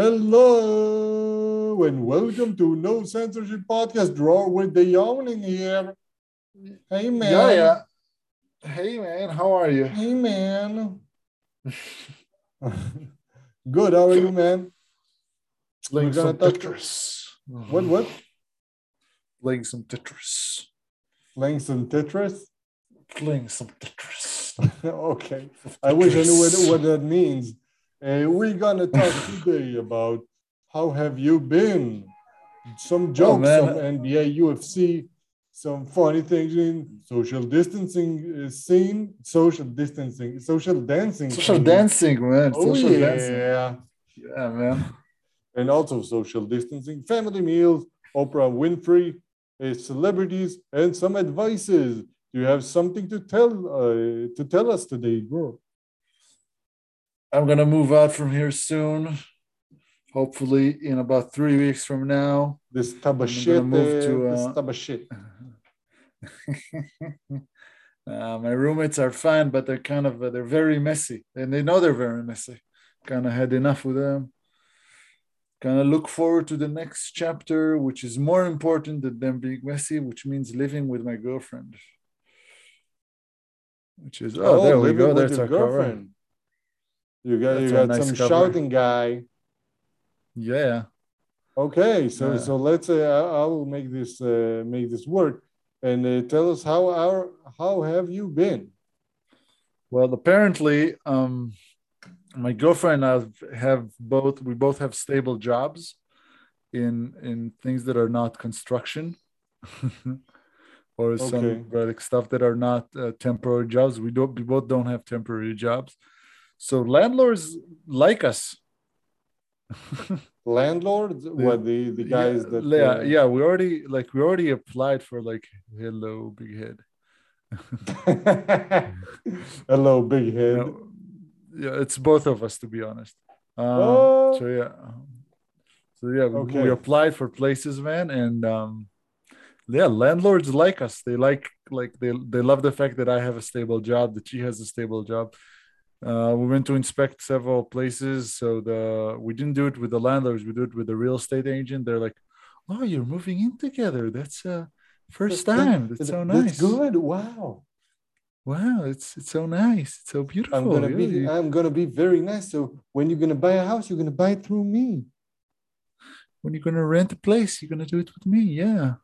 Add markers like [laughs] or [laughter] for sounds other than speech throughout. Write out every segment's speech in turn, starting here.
Hello and welcome to No Censorship Podcast. Draw with the yawning here. Hey man. Yeah, yeah. Hey man, how are you? Hey man. Good. How are you, man? Playing some Tetris. What? What? Playing some Tetris. Playing some Tetris? Playing some Tetris. [laughs] okay. I wish I knew what, what that means. Uh, we're gonna talk [laughs] today about how have you been? Some jokes, man. some NBA, UFC, some funny things in social distancing uh, scene, social distancing, social dancing, Social scene. dancing, man. Oh Social yeah, dancing. Yeah, man. and also social distancing, family meals, Oprah Winfrey, uh, celebrities, and some advices. Do you have something to tell uh, to tell us today, bro? I'm gonna move out from here soon. Hopefully, in about three weeks from now. This tub of I'm shit. move uh, to, this uh, tub of shit. [laughs] Uh, my roommates are fine, but they're kind of uh, they're very messy, and they know they're very messy. Kind of had enough with them. Kind of look forward to the next chapter, which is more important than them being messy, which means living with my girlfriend. Which is oh, there we go. That's our cover. You got That's you got nice some cover. shouting guy. Yeah. Okay, so Yeah. so let's uh, I I will make this uh, make this work and uh, tell us how our how have you been? Well, apparently, um, my girlfriend and I have both. We both have stable jobs in in things that are not construction, [laughs] or some like stuff that are not uh, temporary jobs. We don't. We both don't have temporary jobs, so landlords like us. [laughs] Landlords, what the the guys yeah, that yeah, uh, yeah. We already like we already applied for like hello big head. [laughs] Hello, big head. yeah, it's both of us to be honest. Um, Oh. So yeah, so yeah, we, we applied for places, man, and um, yeah, landlords like us. They like like they they love the fact that I have a stable job, that she has a stable job. Uh, we went to inspect several places, so the we didn't do it with the landlords. We do it with the real estate agent. They're like, "Oh, you're moving in together. That's uh first time. That's so nice. That's good. Wow. Wow, it's it's so nice. It's so beautiful. I'm gonna Yeah, be I'm gonna be very nice. So when you're gonna buy a house, you're gonna buy it through me. when you're gonna rent a place, you're gonna do it with me. Yeah.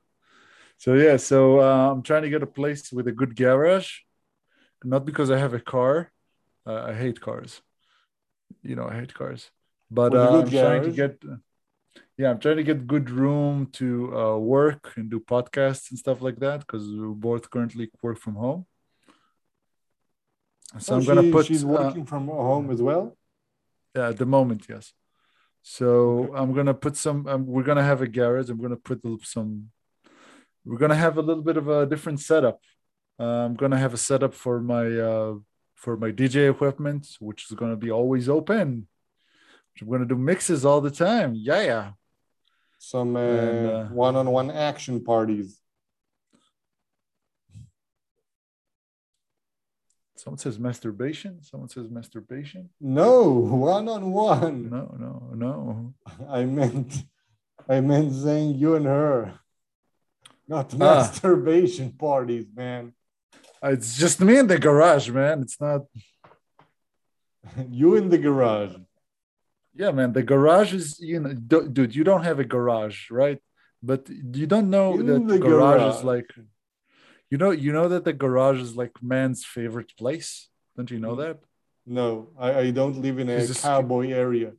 So yeah, so uh, I'm trying to get a place with a good garage, not because I have a car. Uh, I hate cars. You know, I hate cars. But uh, I'm trying to get. Yeah, I'm trying to get good room to uh, work and do podcasts and stuff like that because we both currently work from home. So Oh, I'm gonna put. She's uh, working from home as well. yeah, at the moment, yes. So I'm gonna put some. Um, we're gonna have a garage. I'm gonna put some. We're gonna have a little bit of a different setup. Uh, I'm gonna have a setup for my uh, for my DJ equipment, which is gonna be always open. I'm gonna do mixes all the time. Yeah, yeah. Some uh, And, uh, one-on-one action parties. Someone says masturbation. Someone says masturbation. No, [laughs] one-on-one. No, no, no. [laughs] I meant, I meant saying you and her, not Ah. masturbation parties, man. It's just me in the garage, man. It's not. you in the garage. Yeah, man. The garage is, you know, du- dude, you don't have a garage, right? But you don't know In that the garage, garage. is like, you know, you know that the garage is like man's favorite place. Don't you know Mm. that? No, I, I don't live in a Is this- cowboy area.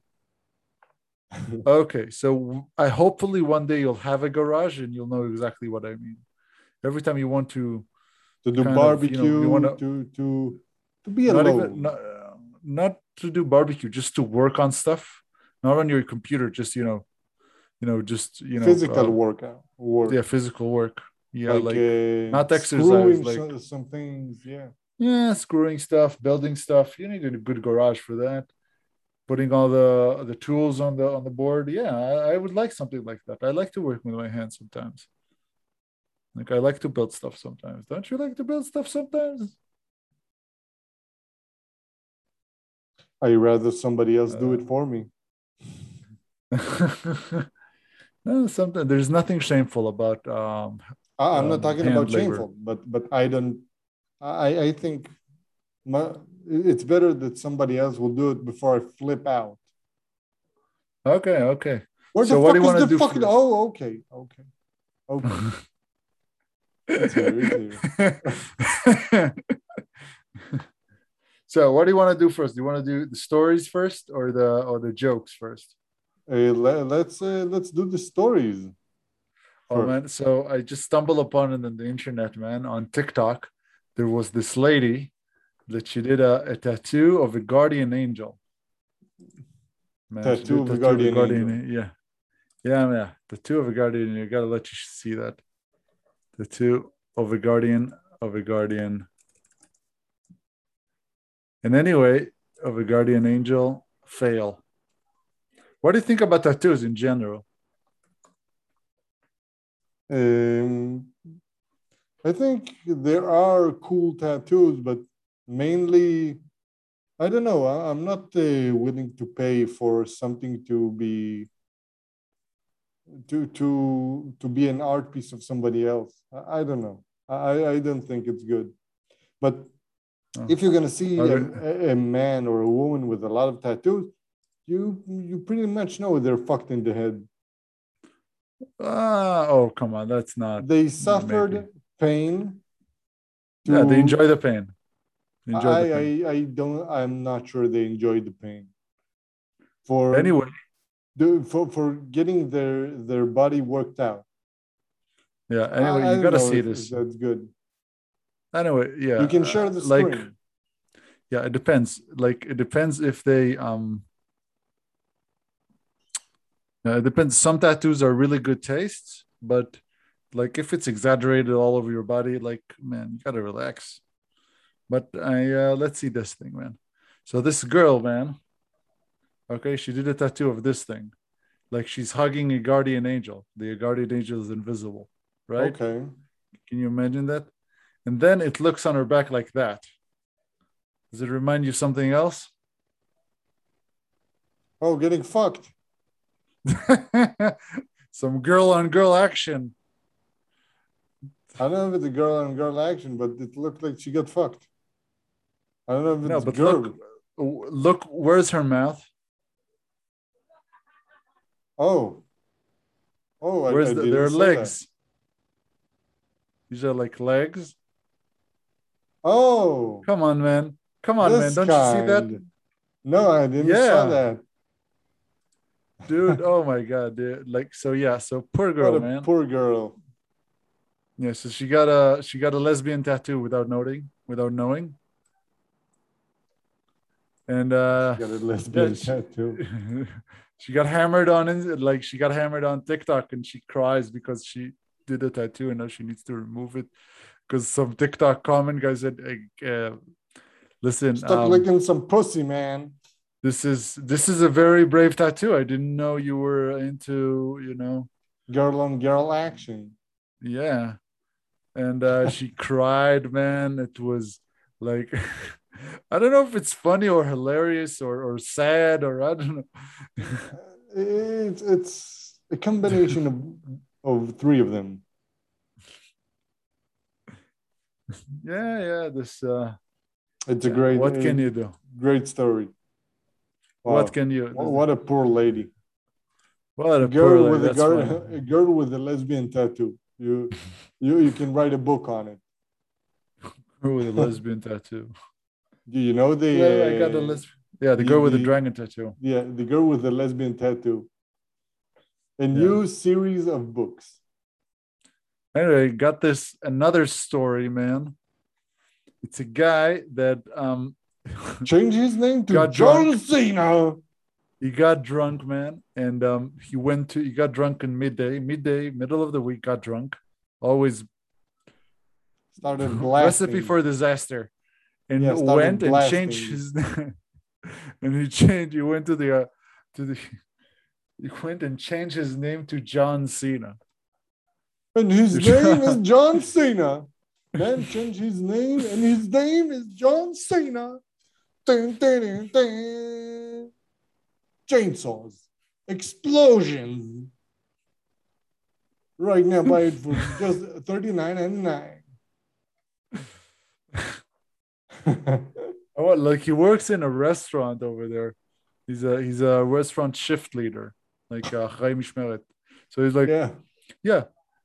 [laughs] Okay, so I hopefully one day you'll have a garage and you'll know exactly what I mean. Every time you want to, To do kind of, you know, barbecue, you wanna- to to to be not alone. even, not, not to do barbecue, just to work on stuff, not on your computer, just you know, you know, just you know, physical uh, workout work. yeah, physical work. Yeah, like, uh, not exercise, screwing like- some, some things. Yeah. yeah, screwing stuff, building stuff. You need a good garage for that. Putting all the the tools on the on the board. Yeah, I, I would like something like that. I like to work with my hands sometimes. Like I like to build stuff sometimes. Don't you like to build stuff sometimes? I rather somebody else do it Uh, for me. [laughs] no, something there's nothing shameful about um I- I'm Um, not talking about labor. shameful, but but I don't. I I think my, it's better that somebody else will do it before I flip out. okay, okay. Where So the what do fuck you is the do fucking? Oh, okay, okay, okay. [laughs] It's here, it's so what do you want to do first? Do you want to do the stories first or the or the jokes first? Uh, let, let's uh, let's do the stories. Oh Sure. man, so I just stumbled upon it on the internet, man, on TikTok. There was this lady that she did a, a tattoo of a guardian angel. Man, she Tattoo of a guardian a- Yeah. Yeah, yeah. Tattoo of a guardian. You gotta let you see that. Tattoo of a guardian of a guardian. And anyway, of a guardian angel, fail. What do you think about tattoos in general? Um, I think there are cool tattoos, but mainly, I don't know. I, I'm not uh, willing to pay for something to be to to to be an art piece of somebody else. I, I don't know. I I don't think it's good. But Oh. if you're gonna see a, a- man or a woman with a lot of tattoos, you you pretty much know they're fucked in the head. Ah, oh, come on. That's not. They suffered maybe. pain. Yeah, they enjoy the pain. Enjoy I, the pain. I I don't. I'm not sure they enjoy the pain. For Anyway, the, for for getting their their body worked out. yeah. Anyway, I you don't gotta see this. That's good. Anyway, yeah. you can share uh, the like, screen. yeah, it depends. Like, it depends if they um. uh, it depends. Some tattoos are really good tastes, but like if it's exaggerated all over your body, like man, you gotta relax. But I uh, let's see this thing, man. So this girl, man. Okay, she did a tattoo of this thing, like she's hugging a guardian angel. The guardian angel is invisible, right? Okay. Can you imagine that? And then it looks on her back like that. Does it remind you of something else? Oh, getting fucked. [laughs] Some girl on girl action. I don't know if it's a girl on girl action, but it looked like she got fucked. I don't know if it's No, but girl. look, look, where's her mouth? Oh. Oh, I, Where's I the, their see that. legs? These are like legs. Oh. Come on, man. Come on, man. Don't you see that? No, I didn't Yeah. saw that. Dude, oh [laughs] my god, dude. Like so yeah, so poor girl, man. poor girl. Yeah, so she got a she got a lesbian tattoo without noting, without knowing. And uh Got a lesbian she- [laughs] tattoo. [laughs] she got hammered on it like she got hammered on tiktok and she cries because she did a tattoo and now she needs to remove it. Because some tiktok comment guy said "Hey, uh, listen Stop um, licking some pussy, man. this is this is a very brave tattoo. I didn't know you were into you know. Girl on girl action. yeah. And uh she [laughs] cried man. It was like [laughs] i don't know if it's funny or hilarious or or sad or i don't know It's it's a combination of of three of them. yeah yeah this uh It's a great. what can you do Great story. Wow. what can you What, what a poor lady. what a girl poor with lady, a girl, a girl with a lesbian tattoo. You you you can write a book on it. [laughs] Girl with a lesbian tattoo Do you know the? yeah, I got a lesbian yeah the the- girl with the the- dragon tattoo Yeah, the girl with the lesbian tattoo. A Yeah. new series of books. anyway got this another story man it's a guy that um [laughs] Change his name to Got John drunk. Cena. he got drunk man and um he went to he got drunk in midday midday middle of the week got drunk always Started [laughs] blasting. recipe for disaster and Yeah, went and changed blasting. his [laughs] and he changed he went to the uh, to the [laughs] he went and changed his name to john cena And his [laughs] name is John Cena. Man changed his name, and his name is John Cena. Dun, dun, dun, dun. Chainsaws. explosions. Right now, buy it for just thirty nine ninety nine. Oh, like he works in a restaurant over there. He's a he's a restaurant shift leader, like uh, Chaim. So he's like, yeah. yeah,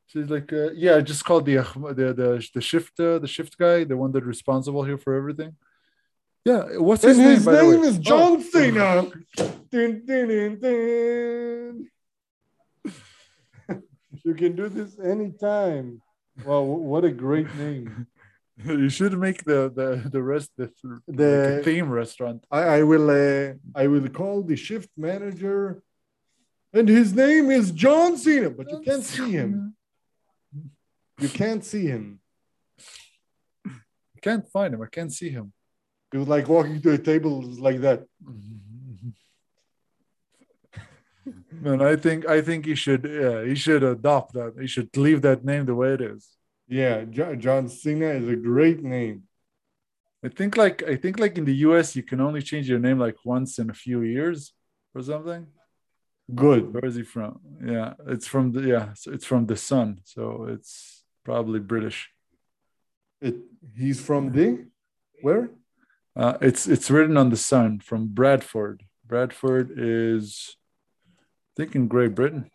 So he's like, uh, yeah, I just called the the the the shift uh, the shift guy, the one that's responsible here for everything. Yeah, what's his and name? his name is Oh. John Cena. [laughs] Dun, dun, dun. [laughs] you can do this anytime. Wow, what a great name. You should make the the the rest the, The like theme restaurant. I, I will uh, I will call the shift manager, and his name is John Cena, but you can't see him. You can't see him. I can't find him. I can't see him. He was like walking to a table like that. [laughs] Man, I think I think he should yeah he should adopt that. He should leave that name the way it is. Yeah, John Cena is a great name. I think like I think like in the US you can only change your name like once in a few years or something. Good. Where is he from? Yeah, it's from the yeah, so it's from the Sun, so it's probably British. It, he's from the where? Uh, it's it's written on the Sun from Bradford. Bradford is, I think, in Great Britain.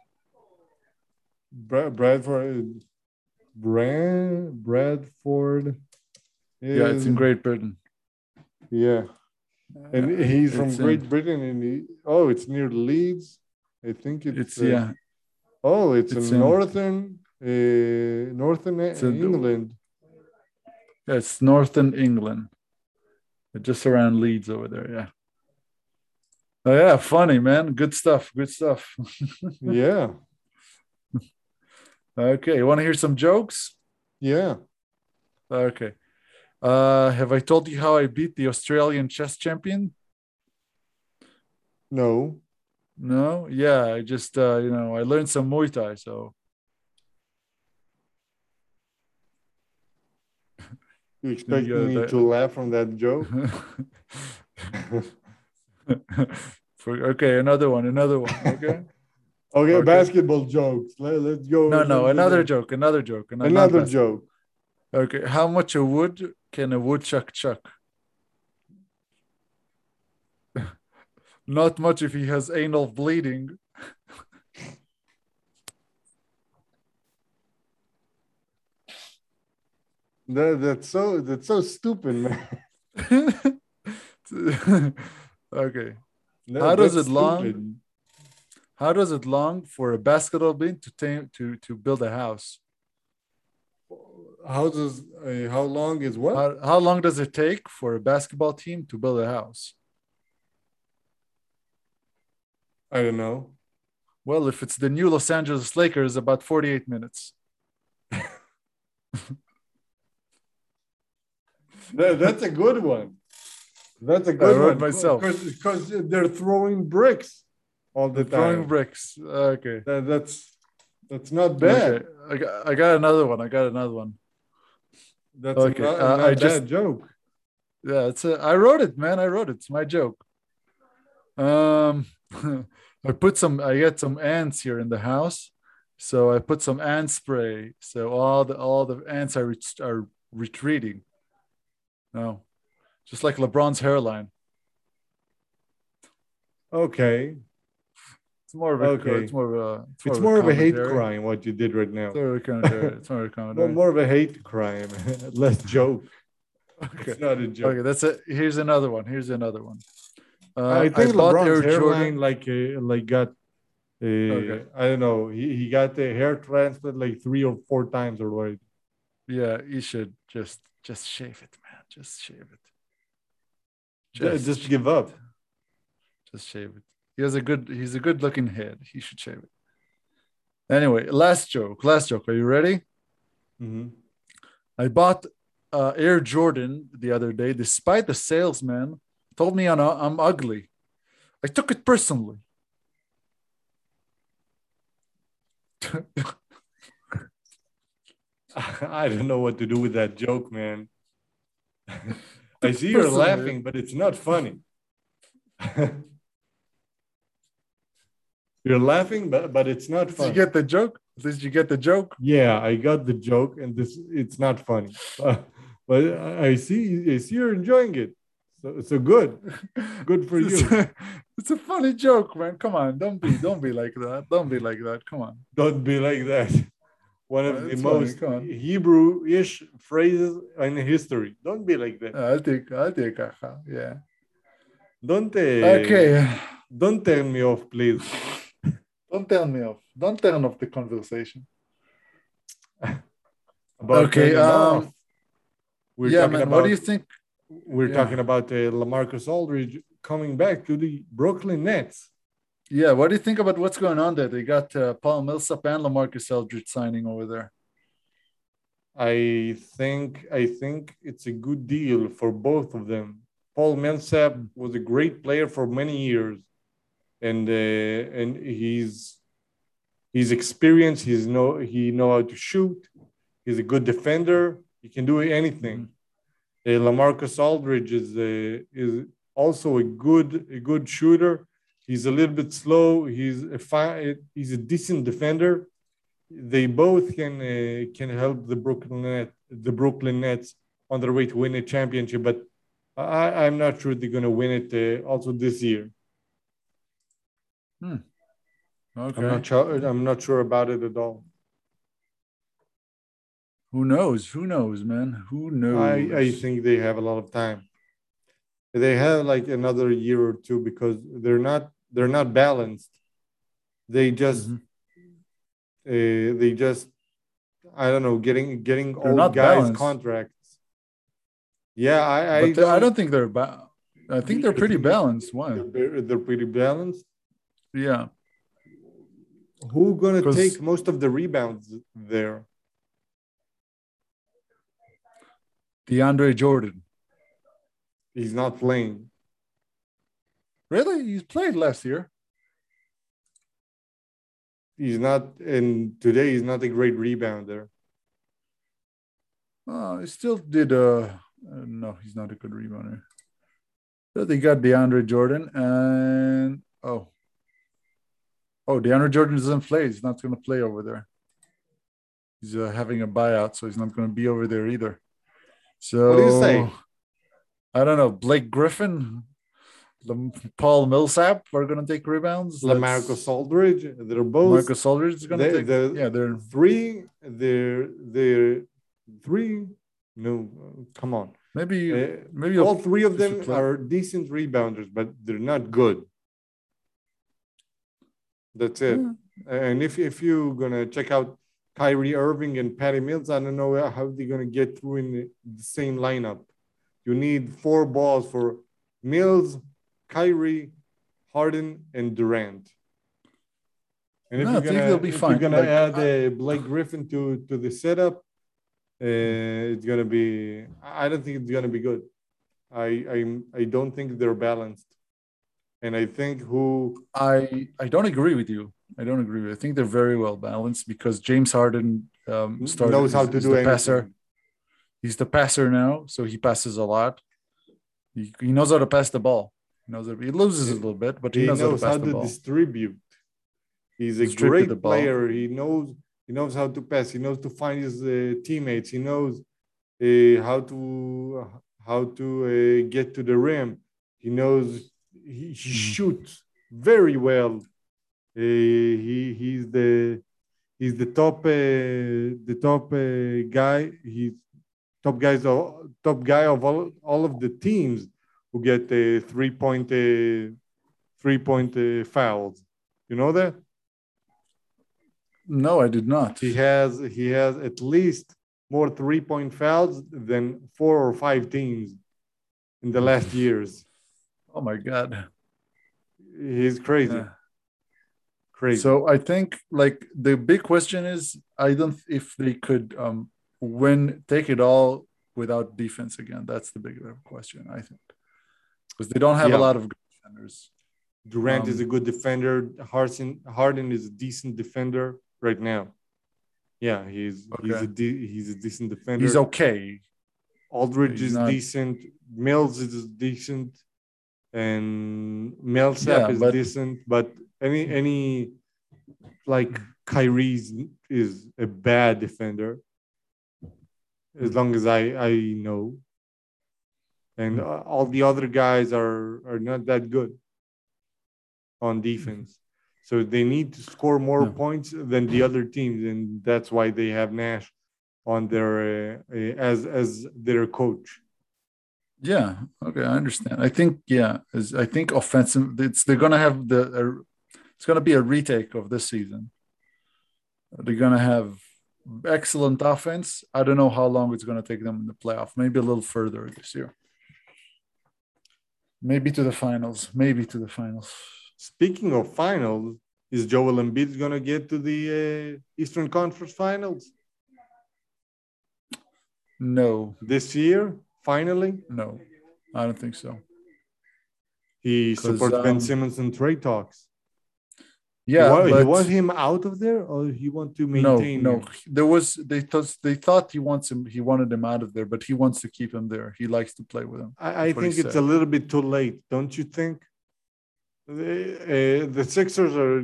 Bra- Bradford. Brand Bradford. Yeah, it's in Great Britain. Yeah, and he's from It's in- Great Britain, and he, oh, it's near Leeds. I think it's, It's uh, yeah, Oh, it's, It's in, in- northern, uh, northern It's in- England. yeah, it's northern England, just around Leeds over there. Yeah. Oh yeah, funny man. Good stuff. Good stuff. [laughs] yeah, Okay, you want to hear some jokes? yeah. Okay. Uh, have I told you how I beat the Australian chess champion? No, No. Yeah, I just uh, you know I learned some Muay Thai, so you expect Yeah, me that- to laugh from that joke? [laughs] For, okay, another one, another one. Okay. [laughs] Okay, Okay. basketball jokes. Let, let's go. No, no, another let's- joke, another joke, ano- not Another joke. Okay, how much a wood can a woodchuck chuck? [laughs] Not much if he has anal bleeding. That, that's so that's so stupid, man. [laughs] okay. That- How does it long? How does it long for a basketball bean to ta- to to build a house? How does uh, how long is what? How, how long does it take for a basketball team to build a house? I don't know. Well, if it's the new Los Angeles Lakers, about 48 minutes. [laughs] That, that's a good one. That's a good wrote one. myself. Because they're throwing bricks all the Throwing time. bricks. Okay. That, that's that's not bad. Okay. I got, I got another one. I got another one. That's Okay, not, uh, not I a just- joke. Yeah, it's a, I wrote it, man. I wrote it. It's my joke. Um, [laughs] I put some. I get some ants here in the house, so I put some ant spray. So all the all the ants are ret- are retreating. No, just like LeBron's hairline. Okay. It's more of a. Okay. It's more of a. It's more of a hate crime what you did right now. It's more of a commentary. It's more of a [laughs] commentary. more of a hate crime. [laughs] Less joke. Okay. It's not a joke. Okay, that's it. Here's another one. Here's another one. Uh, I think bought LeBron's Air hairline Jordan- like uh, like got uh, Okay. I don't know. He, he got the hair transplant like three or four times already. Yeah, you should just just shave it, man. Just shave it. Just, just give up. Just shave it. He has a good. He's a good looking head. He should shave it. Anyway, last joke. Last joke. Are you ready? Mm-hmm. I bought uh, Air Jordan the other day, despite the salesman told me I'm, I'm ugly. I took it personally. [laughs] I don't know what to do with that joke, man. [laughs] I see you're laughing, but it's not funny. [laughs] You're laughing, but but it's not Did funny. you get the joke? Did you get the joke? yeah, I got the joke, and this it's not funny. Uh, but I see I see you're enjoying it. So so good. Good for [laughs] It's you. a, it's a funny joke, man. Come on, don't be don't be like that. Don't be like that. Come on. Don't be like that. [laughs] One of Uh, the most. Hebrew-ish phrases in history. Don't be like that. I'll take I'll take. Yeah. Don't uh, Okay. Don't turn me off, please. [laughs] Don't turn me off. Don't turn off the conversation. [laughs] Okay, um, we're yeah, man. about What do you think? we're yeah. talking about uh, LaMarcus Aldridge coming back to the Brooklyn Nets. Yeah, what do you think about what's going on there? They got uh, Paul Millsap and LaMarcus Aldridge signing over there. I think I think it's a good deal for both of them. Paul Millsap was a great player for many years, and uh, and he's he's experienced. He's know he know how to shoot. He's a good defender. He can do anything. Mm-hmm. Uh, LaMarcus Aldridge is uh, is also a good a good shooter. He's a little bit slow. He's a fine. He's a decent defender. They both can uh, can help the Brooklyn Net the Brooklyn Nets on their way to win a championship. But I, I'm not sure they're going to win it uh, also this year. Okay. I'm not sure. I'm not sure about it at all. Who knows? Who knows, man? Who knows? I, I think they have a lot of time. They have like another year or two because they're not they're not balanced. They just Mhm. uh, they just I don't know getting getting They're old guys balanced. contracts. Yeah, I I don't, I don't think they're ba- I think they're pretty balanced. Why? they're, they're pretty balanced. Yeah. Who gonna 'Cause- take most of the rebounds there? DeAndre Jordan. He's not playing. Really? He's played last year. He's not, and today he's not a great rebounder. Oh, he still did. Uh, uh, no, he's not a good rebounder. So they got DeAndre Jordan and oh, oh, DeAndre Jordan doesn't play. He's not going to play over there. He's uh, having a buyout, so he's not going to be over there either. So What do you say? I don't know. Blake Griffin, Paul Millsap are going to take rebounds. LaMarcus Aldridge, they're both Marcus Aldridge is going to take. the- yeah, they're three. They're they're three. No, come on. maybe Uh, maybe all three of them are decent rebounders, but they're not good. That's it. Yeah. And if if you're gonna check out Kyrie Irving and Patty Mills, I don't know how they're gonna get through in the, the same lineup. You need four balls for Mills, Kyrie, Harden, and Durant. And if No, I you're think gonna, they'll be fine. you're gonna Like, add uh, Blake Griffin to to the setup, uh, it's gonna be. I don't think it's gonna be good. I I I don't think they're balanced, and I think who I I don't agree with you. I don't agree with you. I think they're very well balanced because James Harden um, started, knows how to he's do the anything. passer. He's the passer now, so he passes a lot. He, he knows how to pass the ball. He knows how, he loses a little bit, but he, He knows, knows how how to pass to distribute. He's a Distribute great player. He knows he knows how to pass. He knows to find his uh, teammates. He knows uh, how to how to uh, get to the rim. He knows he, he Mhm. shoots very well. Uh, he he's the he's the top uh, the top uh, guy. He's top guys of top guy of all, all of the teams who get uh, three point uh, three point uh, fouls. You know that No, I did not. he has he has at least more three point fouls than four or five teams in the last years. Oh my god. He's crazy, Yeah. crazy. So I think like the big question is I don't if they could um win take it all without defense again. That's the big question, I think. Because they don't have Yeah. a lot of good defenders. Durant is um, a good defender. Harden Harden is a decent defender right now. Yeah, he's he's a de- he's a decent defender. He's okay. Aldridge he's is not- decent. Mills is decent, and Millsap Yeah, is but- decent. But Any any like Kyrie's is a bad defender. As long as I I know, and uh, all the other guys are are not that good on defense. So they need to score more Yeah. points than the other teams, and that's why they have Nash on their uh, uh, as as their coach. Yeah. Okay, I understand. I think yeah, is I think offensive. It's they're gonna have the. Uh, it's gonna be a retake of this season. They're gonna have excellent offense. I don't know how long it's gonna take them in the playoff. Maybe a little further this year. Maybe to the finals. Maybe to the finals. Speaking of finals, is Joel Embiid gonna get to the uh, Eastern Conference Finals No, this year? Finally, no, I don't think so. He supports Ben um, Simmons in trade talks. Yeah, What, but you want him out of there, or he want to maintain? no. him? There was they thought they thought he wants him. He wanted him out of there, but he wants to keep him there. He likes to play with him. I, I That's what he think it's said. a little bit too late, don't you think? The, uh, the Sixers are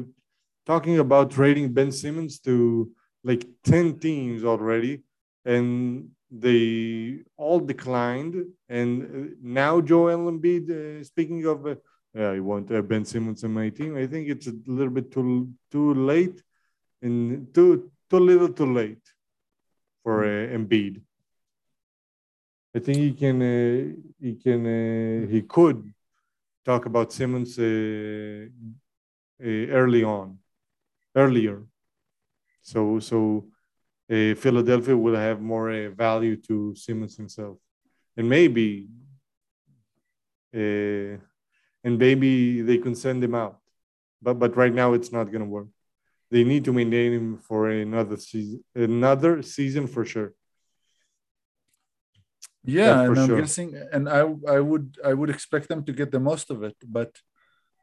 talking about trading Ben Simmons to like 10 teams already, and they all declined. And uh, now Joel Embiid, uh, speaking of, uh, I want uh, Ben Simmons on my team. I think it's a little bit too too late, and too too little too late for uh, Embiid. I think he can uh, he can uh, he could talk about Simmons uh, uh, early on, earlier. So so uh, Philadelphia will have more uh, value to Simmons himself, and maybe uh, and maybe they can send him out, but but right now it's not going to work. They need to maintain him for another season, another season for sure. Yeah, and I'm sure. guessing, and I I would I would expect them to get the most of it, but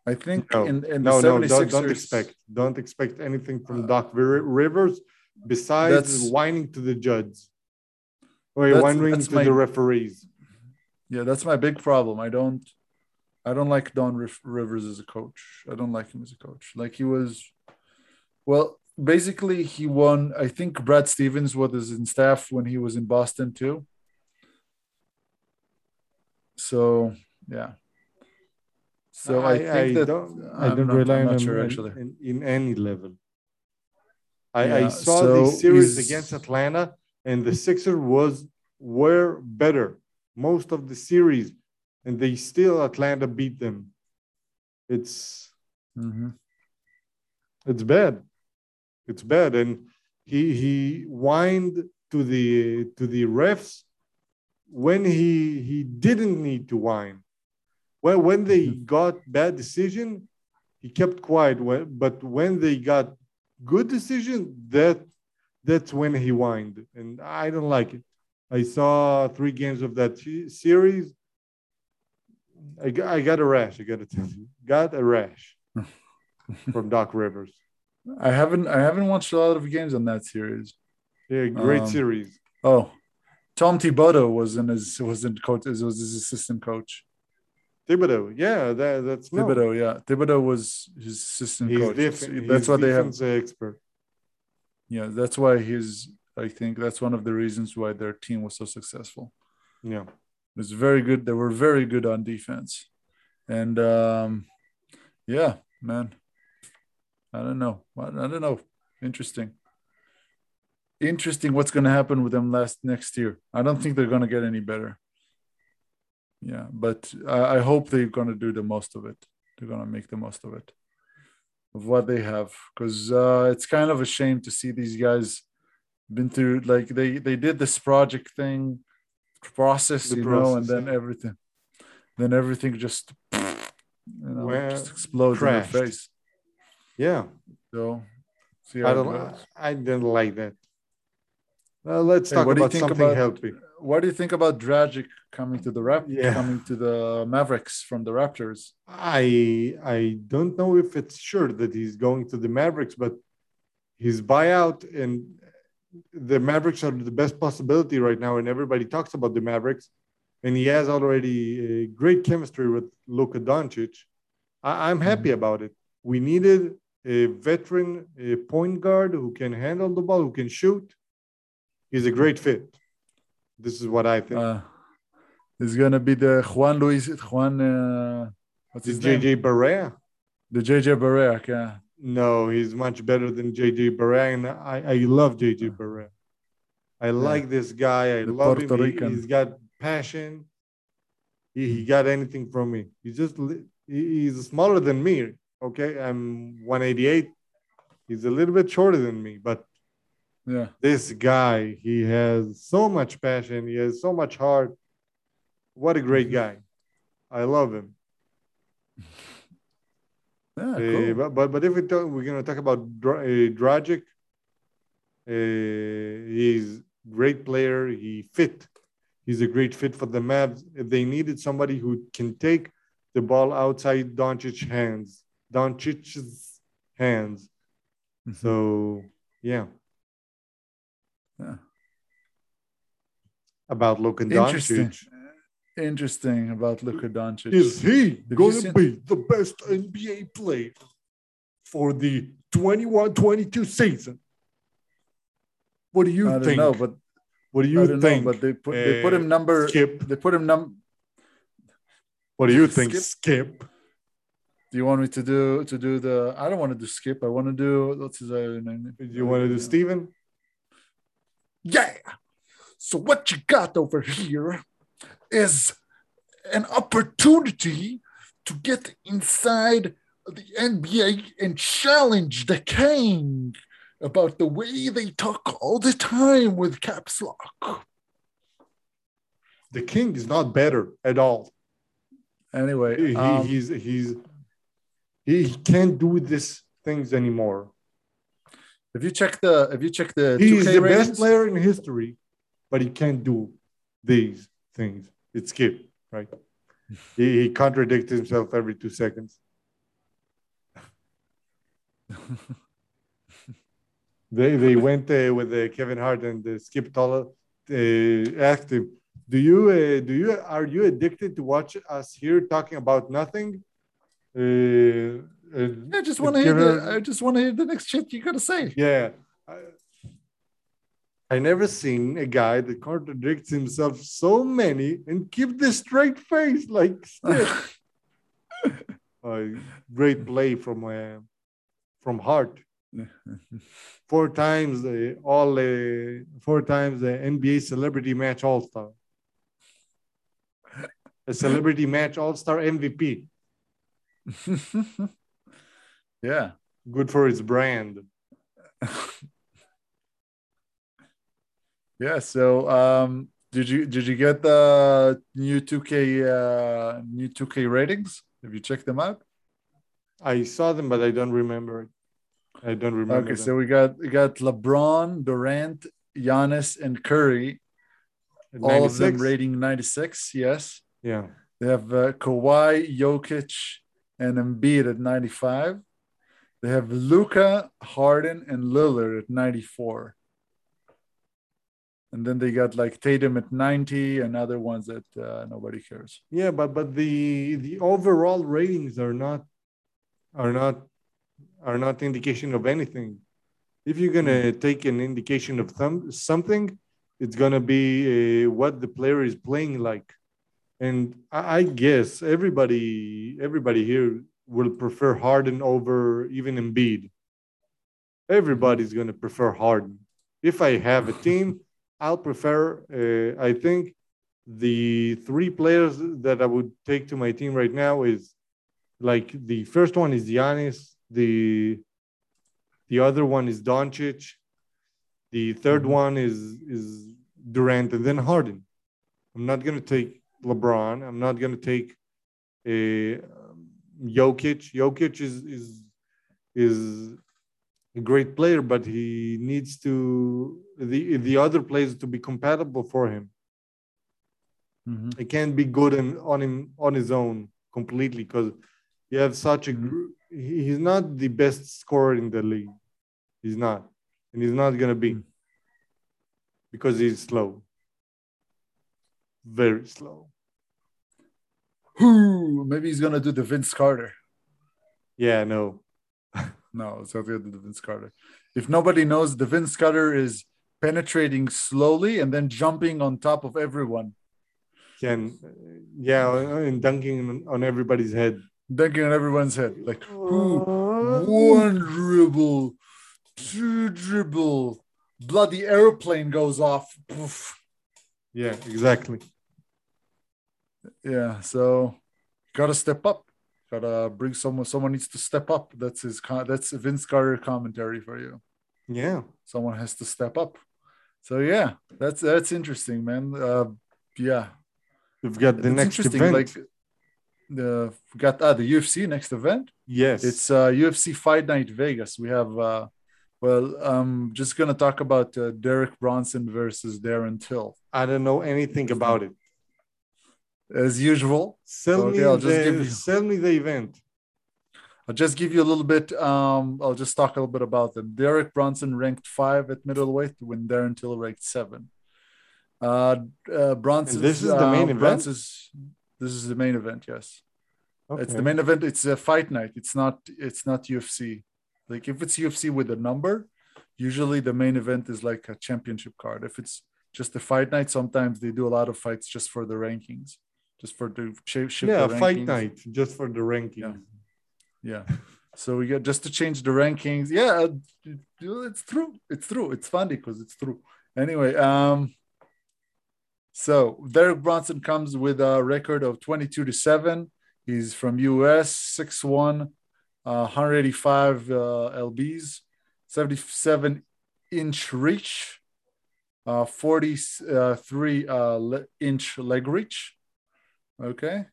I think No, in, in no, the no, 76ers, don't, don't expect, don't expect anything from Uh, Doc Rivers besides That's- whining to the judge or That's- whining that's to my- the referees. Yeah, that's my big problem. I don't, I don't like Doc Rivers as a coach. I don't like him as a coach. Like he was, well, basically he won. I think Brad Stevens was in staff when he was in Boston too. So yeah. So I, think that don't, I I'm don't not- rely on him sure in- actually. in, in any level. I, I saw so the series against Atlanta, and the Sixers was were better most of the series, and they still Atlanta beat them. It's Mhm. it's bad. It's bad. And he he whined to the to the refs when he he didn't need to whine. Well, when they [laughs] got bad decision, he kept quiet. But when they got good decision, that that's when he whined, and I don't like it. I saw three games of that se- series. I got, I got a rash. I got to tell you, got a rash [laughs] from Doc Rivers. I haven't I haven't watched a lot of games on that series. Yeah, great Um, series. Oh, Tom Thibodeau was in his was in coach was his assistant coach. Thibodeau, yeah, that, that's no. Thibodeau, yeah, Thibodeau was his assistant He's coach. different. That's why they have. expert. Yeah, that's why he's. I think that's one of the reasons why their team was so successful. Yeah, It was very good. They were very good on defense, and um, yeah, man. I don't know. I I don't know. Interesting. Interesting. What's going to happen with them last next year? I don't think they're going to get any better. Yeah, but I, I hope they're going to do the most of it. They're going to make the most of it, of what they have, because uh, it's kind of a shame to see these guys been through like they they did this project thing process, The you know, and then yeah. everything, then everything just you know Well, just explodes crashed. in your face. yeah. So see I how it don't. goes. I didn't like that. Well, let's Hey, talk what do you about think something about- healthy. What do you think about Dragic coming to the Rap Yeah. coming to the Mavericks from the Raptors? I I don't know if it's sure that he's going to the Mavericks, but his buyout and the Mavericks are the best possibility right now, and everybody talks about the Mavericks. And he has already a great chemistry with Luka Doncic. I, I'm mm-hmm. happy about it. we needed a veteran a point guard who can handle the ball, who can shoot. He's a great fit. This is what I think. Uh, it's gonna be the Juan Luis Juan. Uh, what's the his name? JJ Barea? The JJ Barea. Yeah. No, he's much better than JJ Barea, and I, I love JJ Barea. I like this guy. I The love Puerto him. He, Rican. has got passion. He, he got anything from me. He's just he- he's smaller than me. Okay, I'm 188. He's a little bit shorter than me, but Yeah. this guy, he has so much passion. He has so much heart. What a great guy. I love him. Yeah. [laughs] Uh, Cool. but, but but if we talk, we're gonna talk about Dra- uh, Dragic, uh, he's great player. He fit. He's a great fit for the Mavs. If they needed somebody who can take the ball outside Doncic's hands, Doncic's hands. Mhm. So yeah. Yeah. About Luka. Doncic. Interesting about Luka Doncic. Is he going to be the best NBA player for the 21 22 season? What do you I don't think? know, but what do you think? know, but they put they put uh, him number. Skip. They put him num. What do you think, Skip? Skip? Do you want me to do to do the? I don't want to do skip. I want to do what's his other name? Do you want to do Steven? Yeah. So what you got over here is an opportunity to get inside the NBA and challenge the king about the way they talk all the time with caps lock. The king is not better at all. Anyway, He, um, he's he's he, he can't do these things anymore. If you check the if you check the He's 2K the ratings, best player in history, but he can't do these things. It's Skip, right? he, he contradicts himself every two seconds. [laughs] they they went uh, with uh, Kevin Hart and uh, Skip Tolla uh, asked him, "Do you uh, do you are you addicted to watch us here talking about nothing?" Uh, and I just want to hear the I just want to hear the next shit you gotta say. yeah. I, I never seen a guy that contradicts himself so many and keep this straight face like. Uh, [laughs] great play from uh, from Hart. Four times the all uh, four times the NBA celebrity match all star. A celebrity match all star MVP. Yeah. Good for his brand. [laughs] Yeah. So, um, did you did you get the new 2K uh, new 2K ratings? Have you checked them out? I saw them, but I don't remember it. I don't remember. Okay, them. so we got we got LeBron, Durant, Giannis, and Curry. All of them rating 96. Yes. Yeah. They have uh, Kawhi, Jokic, and Embiid at 95. They have Luka, Harden, and Lillard at 94. And then they got like Tatum at 90 and other ones that uh, nobody cares. Yeah, but but the the overall ratings are not are not are not indication of anything. If you're gonna take an indication of some something, it's gonna be uh, what the player is playing like. And I, I guess everybody everybody here will prefer Harden over even Embiid. Everybody's gonna prefer Harden. If I have a team, [laughs] I'll prefer. Uh, I think the three players that I would take to my team right now is like the first one is Giannis, the the other one is Doncic, the 3rd Mhm. one is is Durant, and then Harden. I'm not gonna take LeBron. I'm not gonna take a Jokic. Jokic is is is a great player, but he needs to the the other players to be compatible for him. Mhm. He can't be good on him on his own completely because you have such a. he- He's not the best scorer in the league. He's not, and he's not gonna be Mm. because he's slow, very slow. Who? Maybe he's gonna do the Vince Carter. Yeah, no, No, it's not the other Vince Carter. If nobody knows, the Vince Carter is penetrating slowly and then jumping on top of everyone, Can yeah, and dunking on- everybody's head. dunking on everyone's head. Like? One dribble, two dribble, bloody airplane goes off. Poof. Yeah, exactly. Yeah, so gotta step up. Gotta bring someone. Someone needs to step up. That's his. That's Vince Carter commentary for you. Yeah. Someone has to step up. So yeah, that's that's interesting, man. Uh, yeah, We've got the next interesting. event. Like the we got ah, the UFC next event. yes. It's uh, UFC Fight Night Vegas. We have uh, well, I'm just gonna talk about uh, Derek Brunson versus Darren Till I don't know anything about it. As usual. Sell Okay, me I'll just the give you- [laughs] sell me the event. I'll just give you a little bit. Um, I'll just talk a little bit about them. Derek Brunson ranked five at middleweight when Darren Till ranked seven. Uh, uh Brunson. This is the main event? this is the main event. Yes, Okay. it's the main event. It's a fight night. It's not. It's not UFC. Like if it's UFC with a number, usually the main event is like a championship card. If it's just a fight night, sometimes they do a lot of fights just for the rankings, just for the shape. shift yeah, fight night just for the ranking. Yeah. So we got just to change the rankings. Yeah, uh, it's true. It's true. It's funny because it's true. Anyway, um, so Derek Brunson comes with a record of 22 to 7. He's from US, 6'1, uh, 185 uh, LBs, 77 inch reach, uh, 43 uh, le- inch leg reach. Okay.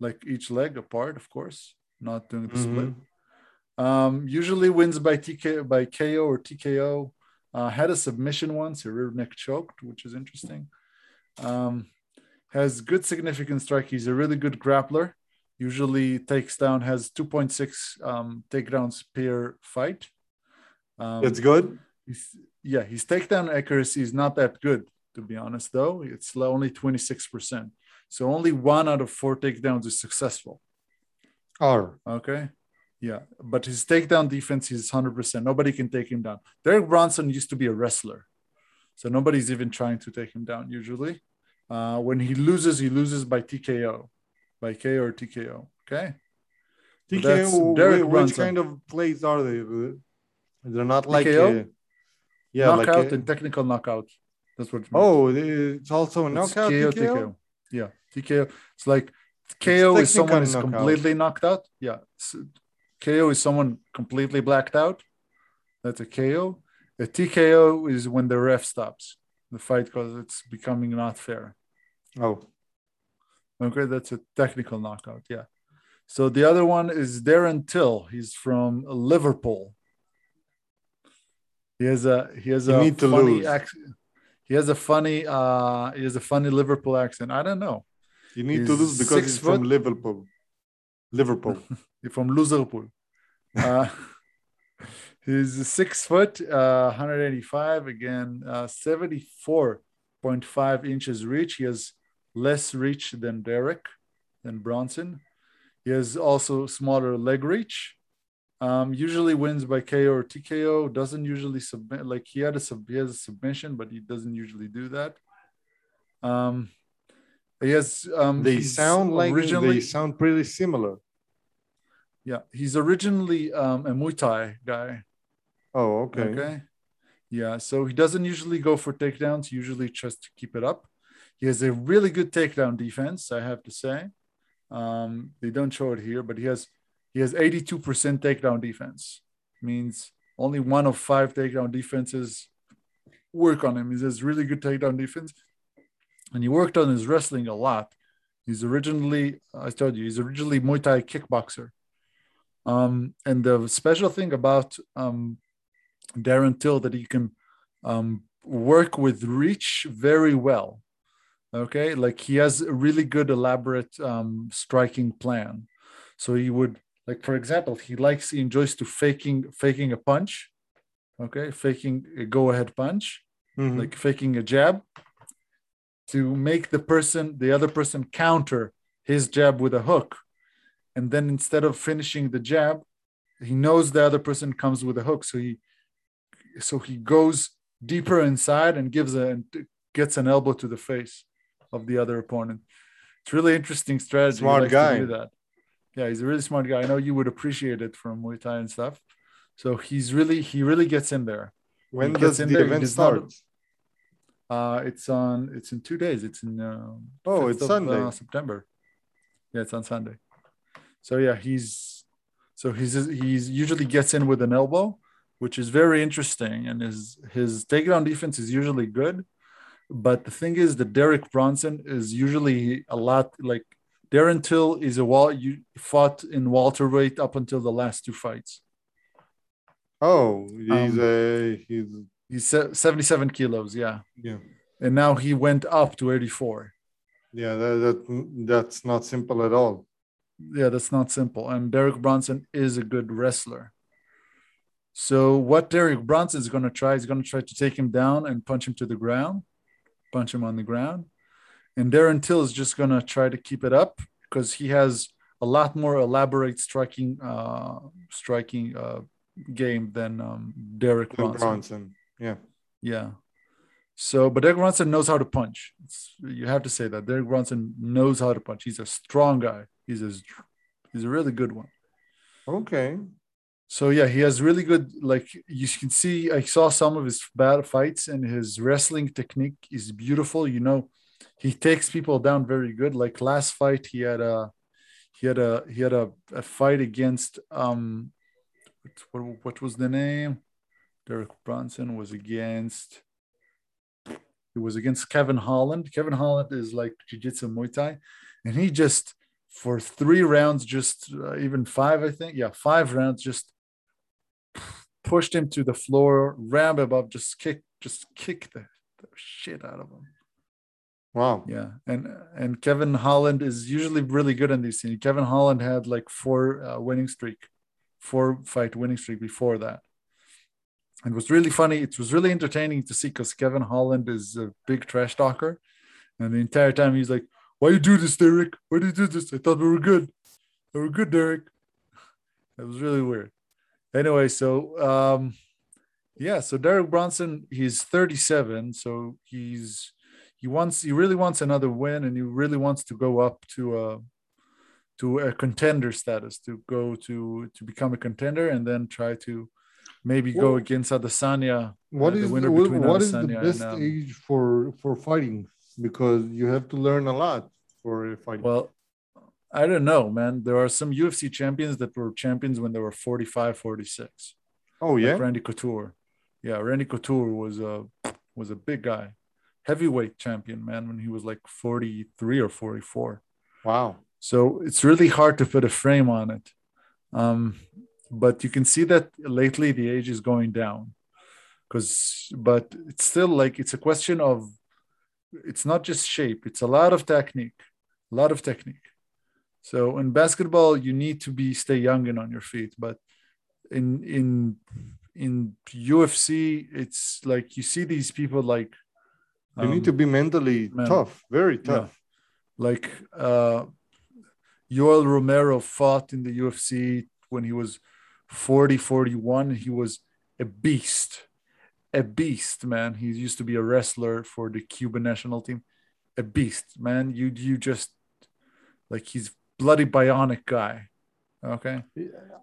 Like each leg apart, of course, not doing the split. Mhm. Um, usually wins by TK by KO or TKO. Uh, had a submission once, a rear naked choked, which is interesting. Um, has good significant strike. He's a really good grappler. Usually takes down, has 2.6 um, takedowns per fight. Um, It's good. he's, yeah, his takedown accuracy is not that good, to be honest, though. It's only 26%. So only one out of four takedowns is successful. R. Okay. Yeah. But his takedown defense is 100%. Nobody can take him down. Derek Brunson used to be a wrestler. So nobody's even trying to take him down usually. Uh, when he loses, he loses by TKO, by KO or TKO. Okay. TKO, Derek whi- which Brunson. kind of plays are they? They're not like TKO? uh, yeah, like knockout uh, and technical knockout. That's what oh, it's also a knockout. KO, TKO? Yeah. TKO. It's like KO is someone is knockout. completely knocked out. Yeah. S- KO is someone completely blacked out. That's a KO. A TKO is when the ref stops the fight because it's becoming not fair. Oh, Okay, that's a technical knockout. Yeah. So the other one is Darren Till. He's from Liverpool. He has a he has You a funny accent. He has a funny uh he has a funny Liverpool accent. I don't know. You need to lose because he's from. Liverpool. Liverpool. [laughs] He's from Liverpool. Uh, [laughs] he's six foot, uh, 185 again, uh, 74.5 inches reach. He has less reach than Derek, than Brunson. He has also smaller leg reach. Um, usually wins by KO or TKO. Doesn't usually submit. Like he had a sub, he has a submission, but he doesn't usually do that. Um, he has. Um, they sound like originally they sound pretty similar. yeah, he's originally um, a Muay Thai guy. Oh, okay. Okay. Yeah, so he doesn't usually go for takedowns, usually just to keep it up. He has a really good takedown defense, I have to say. Um, they don't show it here, but he has he has 82% takedown defense. Means only one of five takedown defenses work on him. He has really good takedown defense. And he worked on his wrestling a lot. He's originally, I told you, he's originally Muay Thai kickboxer. Um, and the special thing about um, Darren Till that he can um, work with reach very well. Okay, like he has a really good, elaborate um, striking plan. So he would, like for example, he likes, he enjoys to faking faking a punch. Okay, faking a go-ahead punch, Mhm. like faking a jab, to make the person, the other person, counter his jab with a hook, and then instead of finishing the jab, he knows the other person comes with a hook, so he so he goes deeper inside and gives a and gets an elbow to the face of the other opponent. It's really interesting strategy. Smart guy. do that. Yeah, he's a really smart guy. I know you would appreciate it from Muay Thai and stuff. So he's really he really gets in there. When He does the event does not- start? Uh, it's on. It's in two days. It's in. Uh, Oh, it's of, Sunday. uh, September. Yeah, it's on Sunday. So yeah, he's so he's he's usually gets in with an elbow, which is very interesting, and his his takedown defense is usually good. But the thing is that Derek Brunson is usually a lot like Darren Till is a wall you fought in welterweight up until the last two fights. Oh, he's Um, uh, he's He's se- 77 kilos, yeah. yeah And now he went up to 84. yeah that, that that's not simple at all. yeah, that's not simple. And Derek Brunson is a good wrestler. So what Derek Brunson is going to try is going to try to take him down and punch him to the ground, punch him on the ground. And Darren Till is just going to try to keep it up because he has a lot more elaborate striking, uh, striking uh, game than um, Derek Brunson. Brunson. Yeah. Yeah. So, but Derek Brunson knows how to punch. It's, you have to say that Derek Brunson knows how to punch. He's a strong guy. He's a, he's a really good one. Okay. So yeah, he has really good. Like you can see, I saw some of his bad fights, and his wrestling technique is beautiful. You know, he takes people down very good. Like last fight, he had a, he had a, he had a, a fight against um, what, what was the name? Derek Brunson was against. It was against Kevin Holland. Kevin Holland is like jiu-jitsu Muay Thai, and he just for three rounds, just uh, even five, I think, yeah, five rounds, just pushed him to the floor, rammed him up, just kick, just kick the, the shit out of him. Wow. Yeah, and and Kevin Holland is usually really good in these things. Kevin Holland had like four uh, winning streak, four fight winning streak before that. It was really funny. It was really entertaining to see because Kevin Holland is a big trash talker, and the entire time he's like, "Why you do this, Derek? Why do you do this? I thought we were good. We were good, Derek." It was really weird. Anyway, so um, yeah, so Derek Brunson, he's 37, so he's he wants he really wants another win and he really wants to go up to a to a contender status to go to to become a contender and then try to maybe go Well, against Adesanya What uh, the is winner what, between what is the best and, um, age for for fighting? Because you have to learn a lot for fighting. well I don't know man there are some UFC champions that were champions when they were 45 46 oh yeah. like Randy Couture yeah Randy Couture was a was a big guy heavyweight champion man when he was like 43 or 44 Wow. So it's really hard to put a frame on it. Um, but you can see that lately the age is going down. Because, but it's still like it's a question of, it's not just shape, it's a lot of technique, a lot of technique. So in basketball, you need to be stay young and on your feet. But in in in UFC, it's like you see these people like You need um, to be mentally man. tough, very tough. like uh Yoel Romero fought in the UFC when he was 40 41 he was a beast a beast man he used to be a wrestler for the Cuban national team a beast man you you just like he's bloody bionic guy okay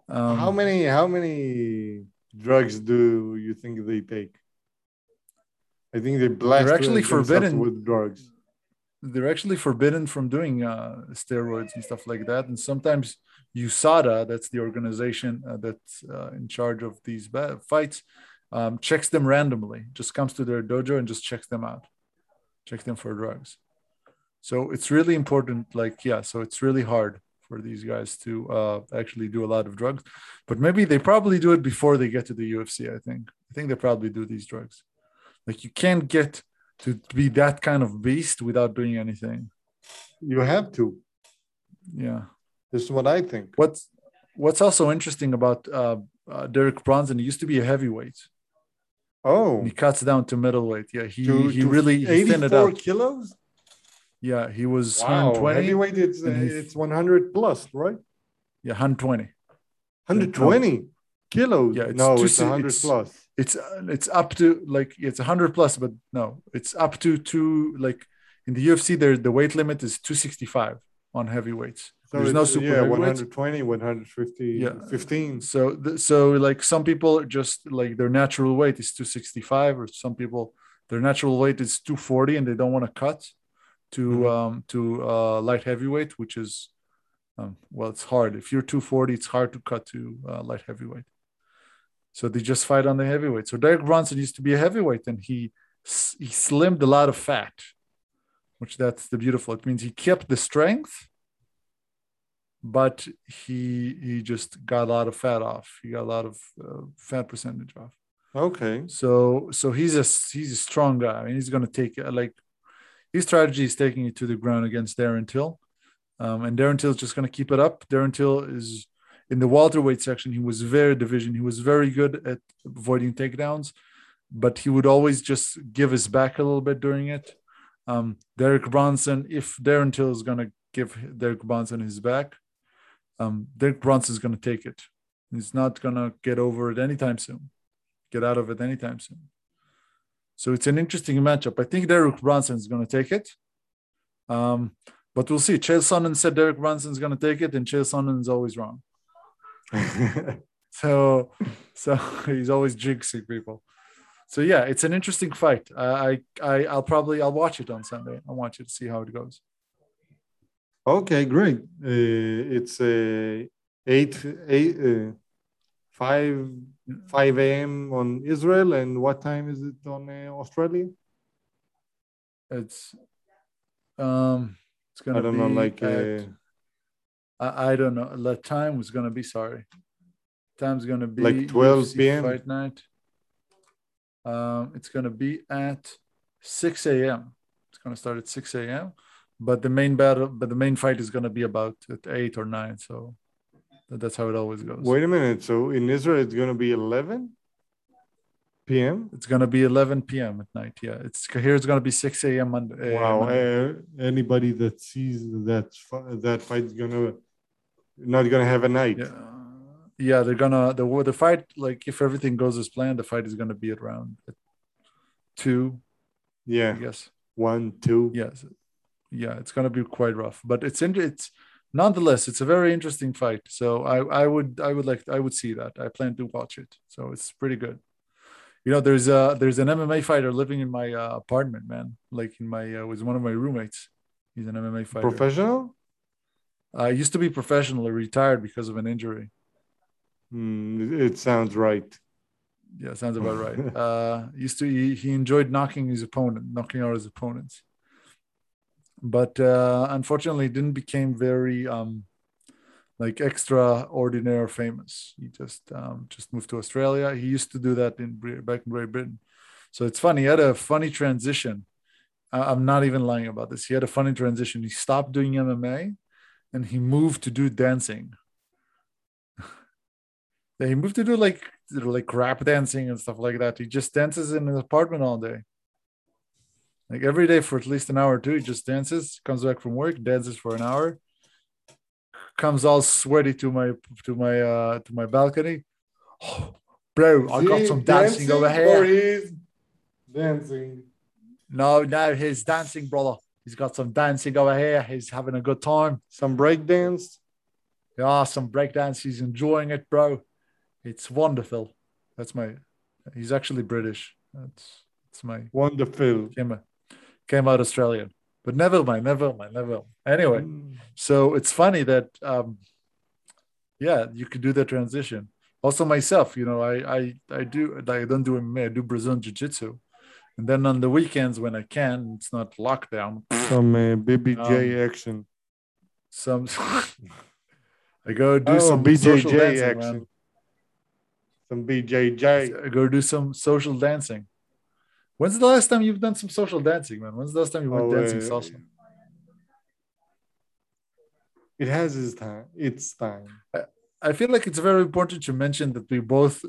um, how many how many drugs do you think they take? I think they blast actually forbidden- with drugs. they're actually forbidden from doing uh, steroids and stuff like that. And sometimes USADA, that's the organization uh, that's uh, in charge of these ba- fights, um, checks them randomly. Just comes to their dojo and just checks them out, checks them for drugs. So it's really important. Like yeah, so it's really hard for these guys to uh, actually do a lot of drugs, but maybe they probably do it before they get to the UFC. I think. I think they probably do these drugs. Like you can't get to be that kind of beast without doing anything. You have to. Yeah. This is what I think. What's What's also interesting about uh, uh, Derek Brunson? He used to be a heavyweight. Oh, he cuts down to middleweight. Yeah, he to, he to really he thinned it 84 out. kilos. Yeah, he was Wow, 120. heavyweight. It's he's- it's 100 plus, right? Yeah, 120. 120 kilos. Yeah, it's no, two it's 100 it's- plus. It's uh, it's up to like it's 100 plus, but no, it's up to two. Like in the UFC, there the weight limit is 265 on heavyweights. So There's no super yeah, 120, 150, Yeah. 15. So th- so like some people are just like their natural weight is 265, or some people their natural weight is 240 and they don't want to cut to Mhm. um to uh light heavyweight, which is um well it's hard. If you're 240, it's hard to cut to uh, light heavyweight. So they just fight on the heavyweight. So Derek Brunson used to be a heavyweight and he he slimmed a lot of fat, which that's the beautiful. It means he kept the strength, but he he just got a lot of fat off. He got a lot of uh, fat percentage off. Okay. So so he's a he's a strong guy. I mean, he's gonna take it like his strategy is taking it to the ground against Darren Till, um, and Darren Till is just gonna keep it up. Darren Till is in the welterweight section. He was very division. He was very good at avoiding takedowns, but he would always just give his back a little bit during it. Um, Derek Brunson, if Darren Till is gonna give Derek Brunson his back, um, Derek Brunson is gonna take it. He's not gonna get over it anytime soon get out of it anytime soon. So it's an interesting matchup. I think Derek Brunson is going to take it. Um, but we'll see. Chael Sonnen said Derek Brunson is going to take it, and Chael Sonnen is always wrong. [laughs] So, so [laughs] he's always jinxing people. So yeah, it's an interesting fight. I, I, I I'll probably I'll watch it on Sunday. I want you to see how it goes. Okay, great. Uh, it's uh, 8, 8 uh, 5, 5 a.m. on Israel. And what time is it on uh, Australia? It's, um, it's gonna I don't be know, like at- uh, I, I don't know. The time was gonna be sorry. Time's gonna be Like 12 UFC PM? fight night. Um, it's gonna be at 6 a.m. It's gonna start at 6 a.m. But the main battle, but the main fight is gonna be about at eight or nine. So that's how it always goes. wait a minute. So in Israel, it's going to be 11 p.m.? It's gonna be 11 p.m. at night. Yeah, it's here. It's gonna be 6 a.m. Monday. uh, Wow. Monday. Uh, anybody that sees that that fight is going to not going to have a night. Yeah, yeah, they're gonna the the fight. Like if everything goes as planned, the fight is gonna be around two, I Yeah. guess. One, two. Yes, yeah, it's gonna be quite rough, but it's in, it's nonetheless it's a very interesting fight. So I I would I would like I would see that. I plan to watch it. So it's pretty good. You know, there's a there's an MMA fighter living in my uh, apartment, man. Like in my uh, was one of my roommates. He's an MMA fighter. Professional? I used to be professional, retired because of an injury. Mm, it sounds right. Yeah, sounds about right. [laughs] Uh, used to he, he enjoyed knocking his opponent, knocking out his opponents, but uh, unfortunately, didn't became very um, like extraordinary or famous. He just um, just moved to Australia. He used to do that in back in Great Britain. So it's funny. He had a funny transition. I- I'm not even lying about this. He had a funny transition. He stopped doing MMA, and he moved to do dancing. [laughs] He moved to do like like rap dancing and stuff like that. He just dances in his apartment all day. Like every day for at least an hour or two, he just dances, comes back from work, dances for an hour, comes all sweaty to my to my uh to my balcony. Oh, [gasps] bro, I got some dancing, over Or here. he's dancing. No, no, he's dancing, brother. He's got some dancing over here. He's having a good time. Some breakdance. Yeah, some breakdance. He's enjoying it, bro. It's wonderful. That's my. He's actually British. That's that's my Wonderful. Came out Australian. But never mind, never mind, never. Mind. Anyway, Mm. so it's funny that um, yeah, you could do the transition. Also, myself, you know, I I I do I don't do MMA. I do Brazilian Jiu Jitsu, and then on the weekends when I can, it's not lockdown. Some uh, BBJ Um, action. Some [laughs] I go do Oh, some social BJJ dancing, action. man. Some BJJ. I go do some social dancing. When's the last time you've done some social dancing, man? When's the last time you went Oh, dancing uh, salsa? It has its time. Its time. I feel like it's very important to mention that we both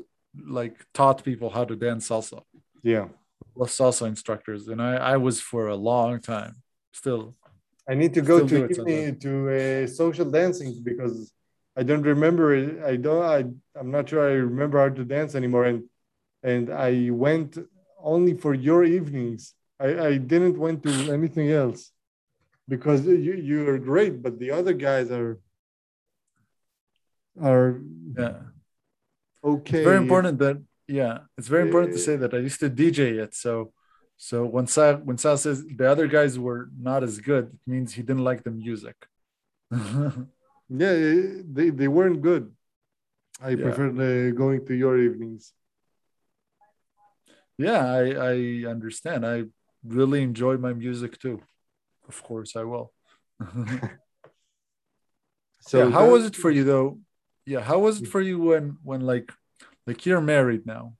like taught people how to dance salsa. Yeah. We're salsa instructors, and I, I was for a long time. Still, I need to go to to uh, social dancing because I don't remember it. I don't. I I'm not sure I remember how to dance anymore. And and I went only for your evenings. I, I didn't went to anything else because you you are great, but the other guys are are Yeah. okay. It's very important that yeah, it's very important to say that I used to DJ it. So so when Sal when Sal says the other guys were not as good, it means he didn't like the music. [laughs] Yeah, they they weren't good. I Yeah. preferred uh, going to your evenings. Yeah, I I understand. I really enjoy my music too. Of course I will. [laughs] So yeah, how that- was it for you though? Yeah, how was it mm. for you when when like like you're married now?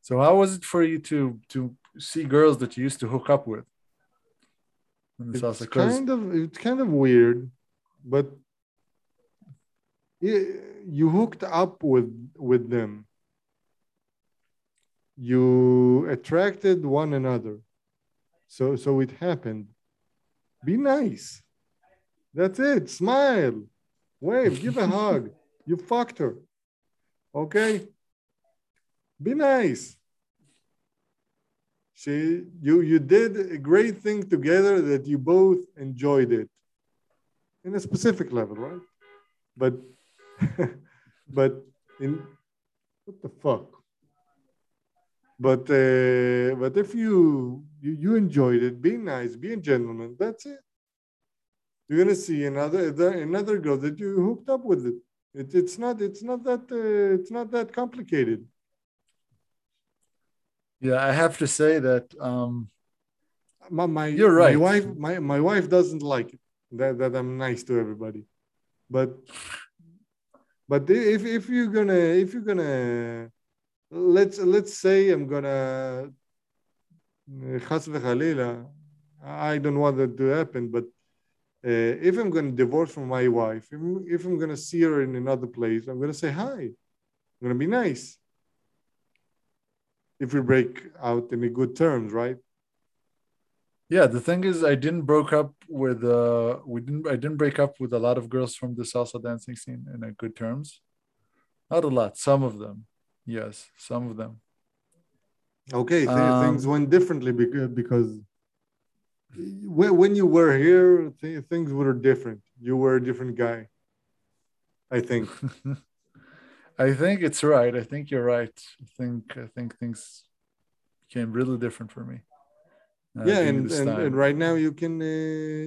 So how was it for you to to see girls that you used to hook up with? In the It's kind of it's kind of weird, but y- you hooked up with with them. You attracted one another, so so it happened. Be nice. That's it. Smile, wave, give a [laughs] hug. You fucked her. Okay. Be nice. She, you, you did a great thing together that you both enjoyed it, in a specific level, right? But, [laughs] but in what the fuck? But uh, but if you, you you enjoyed it, being nice, being a gentleman. That's it. You're gonna see another another girl that you hooked up with it. it it's not it's not that uh, it's not that complicated. yeah, I have to say that um my, my You're right. My wife, my, my wife doesn't like it that, that I'm nice to everybody, but but if if you're gonna if you're gonna let's let's say I'm gonna chas I don't want that to happen, but uh, if I'm gonna divorce from my wife, if, I'm- if I'm gonna see her in another place, I'm gonna say hi. I'm gonna be nice. If we break out in good terms, right? yeah, the thing is I didn't broke up with uh we didn't I didn't break up with a lot of girls from the salsa dancing scene in a good terms. Not a lot, some of them. Yes, some of them. Okay, th- things Um, went differently because because when, you were here, th- things were different. You were a different guy. I think. [laughs] I think it's right. I think you're right. I think I think things became really different for me. uh, yeah, and, and and right now you can. Uh,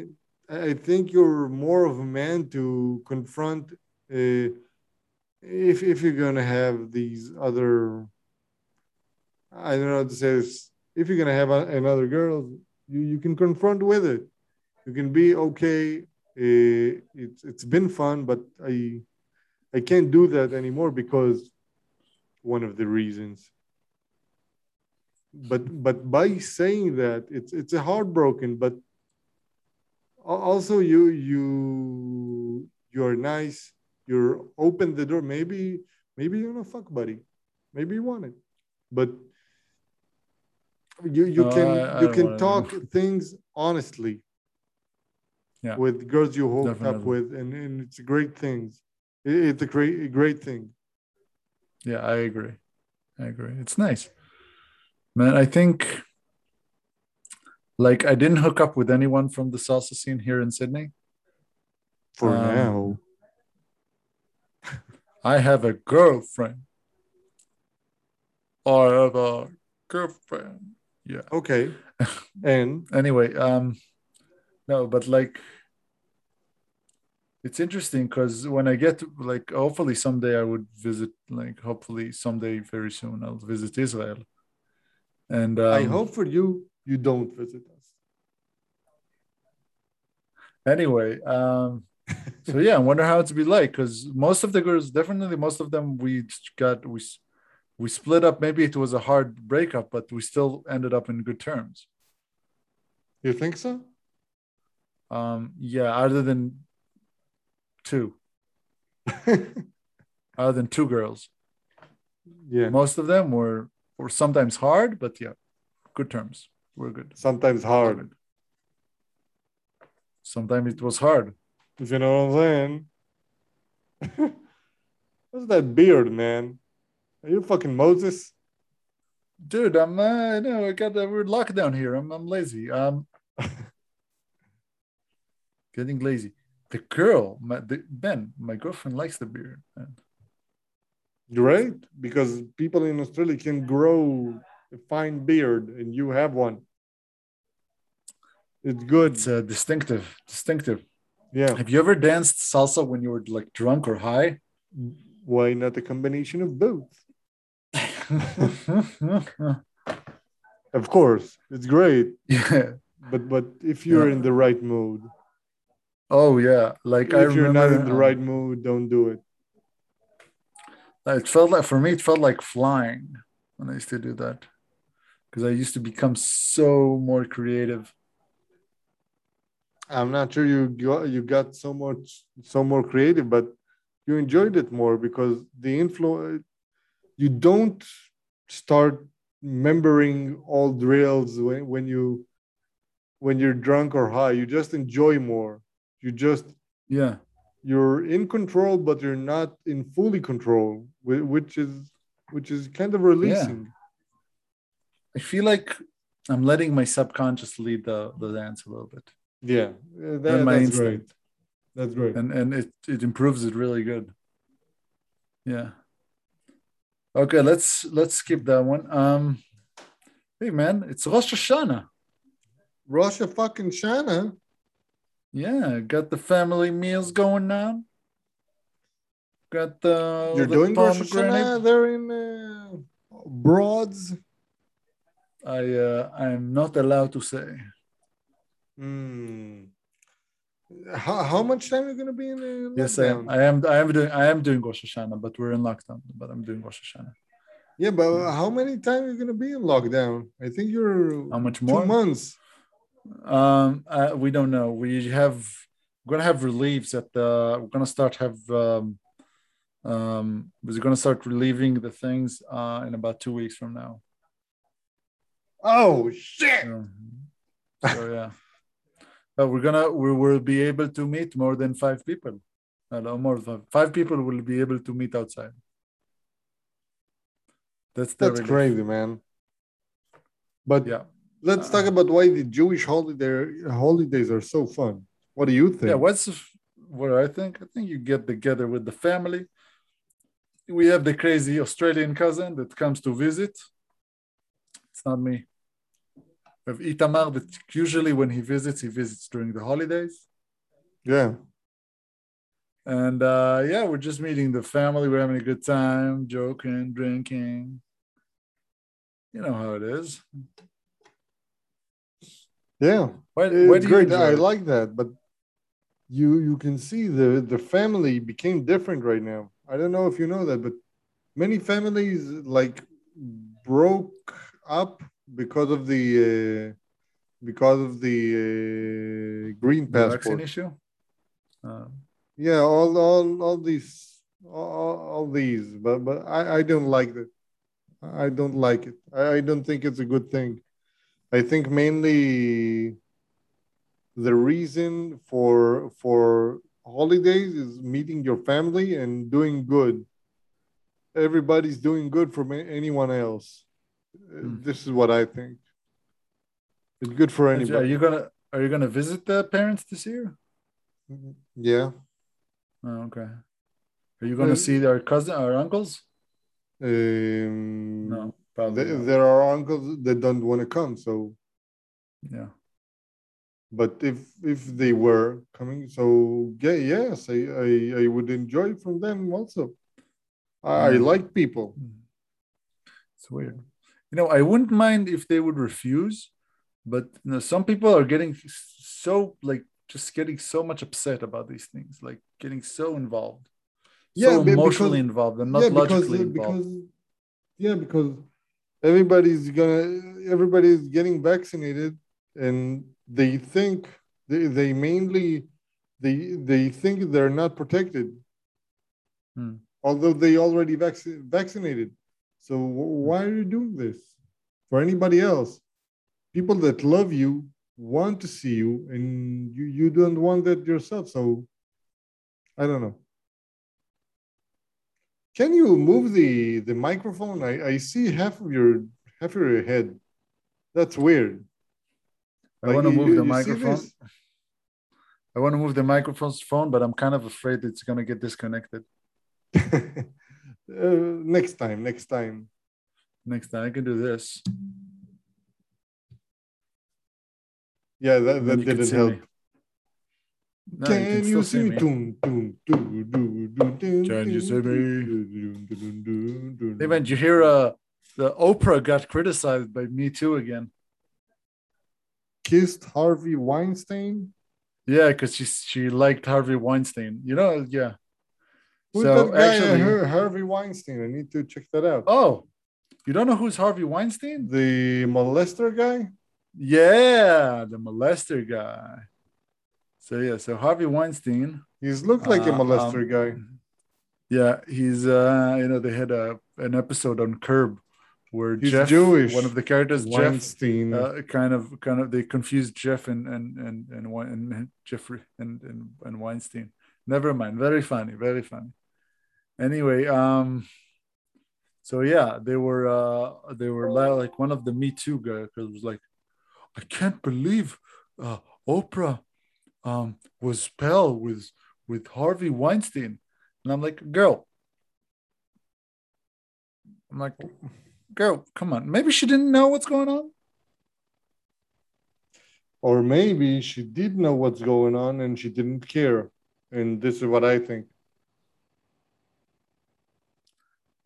I I think you're more of a man to confront. Uh, if if you're gonna have these other, I don't know how to say this. If you're gonna have a, another girl, you you can confront with it. You can be okay. Uh, it's it's been fun, but I I can't do that anymore because one of the reasons. But but by saying that, it's it's a heartbroken, but also you you you're nice. You're open the door. Maybe maybe you're not fuck buddy. Maybe you want it, but you you No, can I- I you can talk things honestly Yeah. with girls you hooked up with, and, and it's great things. It- It's a great a great thing. Yeah, I agree. I agree. It's nice. Man, I think like I didn't hook up with anyone from the salsa scene here in Sydney. For Um, now, I have a girlfriend. I have a girlfriend. Yeah. okay. [laughs] And Anyway, um no, but like it's interesting because when I get to, like hopefully someday I would visit like hopefully someday very soon I'll visit Israel. And um, I hope for you you don't visit us. anyway um [laughs] so yeah i wonder how it's be like because most of the girls definitely most of them we got we we split up. Maybe it was a hard breakup but we still ended up in good terms. You think so? um yeah other than two. [laughs] Other than two girls. Yeah. most of them were were sometimes hard but yeah good terms. We're good. Sometimes hard. sometimes it was hard If you know what I'm saying. [laughs] What's that beard, man? Are you fucking Moses? Dude, I'm uh, no, I got a weird lockdown here. I'm I'm lazy. Um, [laughs] getting lazy. The girl, my the, Ben, my girlfriend likes the beard. Man. Right? Because people in Australia can grow a fine beard and you have one. It's good. It's uh, distinctive, distinctive. Yeah. Have you ever danced salsa when you were like drunk or high? Why not a combination of both? [laughs] Of course, it's great. yeah. But but if you're Yeah. in the right mood, Oh yeah. Like if I you're remember not in the right mood, don't do it. Uh, it felt like for me, it felt like flying when I used to do that because I used to become so more creative. I'm not sure you got you got so much so more creative, but you enjoyed it more because the influence you don't start remembering all drills when, when you when you're drunk or high. You just enjoy more. You just Yeah. you're in control, but you're not in fully control, which is which is kind of releasing. I feel like I'm letting my subconscious lead the, the dance a little bit. Yeah, that, my that's instinct. great. That's great. And and it, it improves it really good. Yeah. Okay, let's let's skip that one. Um hey man, it's Rosh Hashanah. Russia fucking Shana. Yeah, got the family meals going on. Got the You're the doing Rosh pomegranate. Hashanah there in uh, Broads. I uh, I'm not allowed to say. Hmm. How, how much time are you gonna be in? Uh, Yes, I am. lockdown? I am. I am doing. I am doing Rosh Hashanah, but we're in lockdown. But I'm doing Rosh Hashanah. Yeah, but how many times are you gonna be in lockdown? I think you're How much more? two months. Um, uh, we don't know. We have. We're gonna have reliefs at the. We're gonna start have. Um, um, we're gonna start relieving the things uh, in about two weeks from now. Oh shit! So, so yeah. But we're gonna we will be able to meet more than five people. Uh, no, more than five people will be able to meet outside. That's That's relief. crazy, man. But Yeah. let's talk about why the Jewish holiday holidays are so fun. What do you think? Yeah, what's what I think? I think you get together with the family. We have the crazy Australian cousin that comes to visit. It's not me. Have Itamar that usually when he visits, he visits during the holidays. yeah. And uh, yeah, we're just meeting the family. We're having a good time, joking, drinking. You know how it is. Yeah. Why, It's why do great. I like that, but you you can see the the family became different right now. I don't know if you know that, but many families like broke up because of the uh, because of the uh, green The vaccine passport. issue? Uh, Yeah, all all all these all, all these, but but I I don't like that. I don't like it. I, I don't think it's a good thing. I think mainly the reason for for holidays is meeting your family and doing good. Everybody's doing good from a- anyone else. Uh, Hmm. This is what I think. It's good for anybody. are you gonna are you gonna visit the parents this year? Yeah. Oh, okay. Are you gonna Uh, see our cousin, our uncles? Um, No, probably. Th- there are uncles that don't want to come. So, Yeah. but if if they were coming, so yeah, yes, I I, I would enjoy from them also. I, I like people. It's weird. You know, I wouldn't mind if they would refuse, but you know, some people are getting so like just getting so much upset about these things, like getting so involved, Yeah, so emotionally because- involved and not yeah, because logically involved. because yeah, because everybody's gonna everybody's getting vaccinated, and they think they they mainly they they think they're not protected, Hmm. although they already vac- vaccinated. So why are you doing this for anybody else? People that love you want to see you, and you you don't want that yourself. So I don't know. can you move the the microphone? I, I see half of your half of your head. That's weird. I Like, want to move you- the you microphone. I want to move the microphone's phone, but I'm kind of afraid it's gonna get disconnected. [laughs] uh, next time, next time. Next time I can do this. Yeah, that, that didn't help. me. No, Can you see me? Dun, dun, dun, dun, dun, dun, Can you see me? Hey man, did you hear uh the Oprah got criticized by Me Too again? Kissed Harvey Weinstein? Yeah, because she she liked Harvey Weinstein. You know, yeah. Who's So, that guy? actually- Har- Harvey Weinstein. I need to check that out. Oh, you don't know who's Harvey Weinstein? The molester guy? Yeah, the molester guy. So yeah, so Harvey Weinstein. He's looked like a Uh, molester guy. Yeah, he's uh you know they had a an episode on Curb where He's Jeff, Jewish. one of the characters, Jeff, Weinstein. uh, kind of kind of they confused Jeff and and and and, and Jeffrey and, and and Weinstein. Never mind. Very funny. Very funny. Anyway, um, so yeah, they were uh they were like one of the Me Too guys was like, I can't believe uh Oprah um was pal with with Harvey Weinstein, and I'm like, girl. I'm like, girl, come on. Maybe she didn't know what's going on. or maybe she did know what's going on and she didn't care. And this is what I think.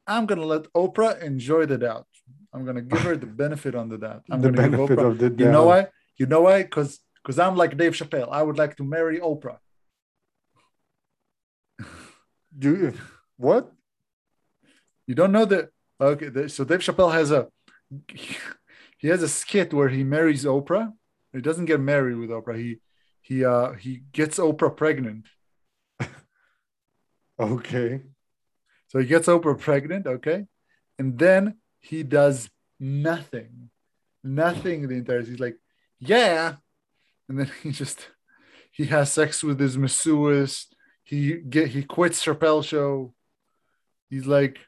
I'm gonna let Oprah enjoy the doubt. I'm gonna give her the [laughs] benefit on the doubt. I'm the gonna give benefit Oprah. of the doubt. You know why? You know why? Because because I'm like Dave Chappelle. I would like to marry Oprah. [laughs] Do you, what? You don't know that? Okay, the- so Dave Chappelle has a he has a skit where he marries Oprah. He doesn't get married with Oprah. He he uh he gets Oprah pregnant. [laughs] Okay. So he gets Oprah pregnant, okay, and then he does nothing, nothing the entire. He's like, yeah, and then [laughs] he just he has sex with his masseuses. He get he quits Chappelle show. He's like,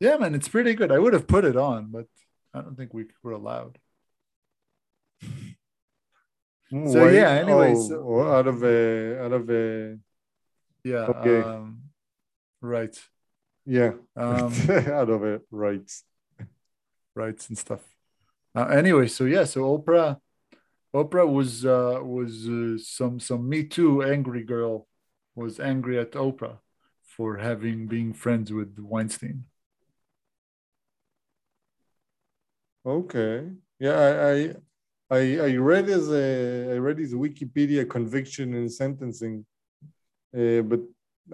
yeah, man, it's pretty good. I would have put it on, but I don't think we were allowed. [laughs] So, Why- yeah, anyway, oh, so- oh, out of a out of a Yeah. Okay. Um, right. yeah, Um, [laughs] out of it, right. rights and stuff. Uh, anyway, so yeah, so Oprah, Oprah was uh, was uh, some some Me Too angry girl was angry at Oprah for having being friends with Weinstein. Okay. Yeah, I, I I I read his uh, I read his Wikipedia conviction and sentencing, uh, but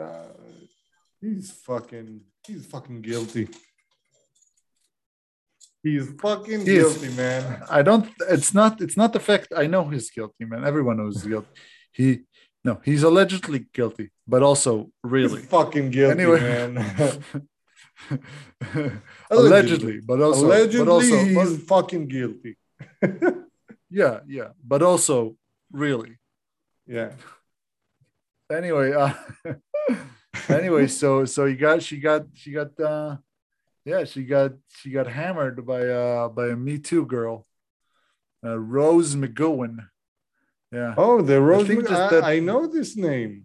uh, he's fucking he's fucking guilty. He's fucking He is. guilty, man. I don't. It's not. It's not the fact. I know he's guilty, man. Everyone knows he's guilty. He no, he's allegedly guilty, but also really. He's fucking guilty, Anyway. man. [laughs] allegedly, but also, Allegedly, but also, he's but- fucking guilty. [laughs] yeah, yeah, but also really. Yeah. anyway uh [laughs] anyway so so you got she got she got uh yeah she got she got hammered by uh by a me too girl uh rose mcgowan yeah Oh, the Rose. just I, that- I know this name.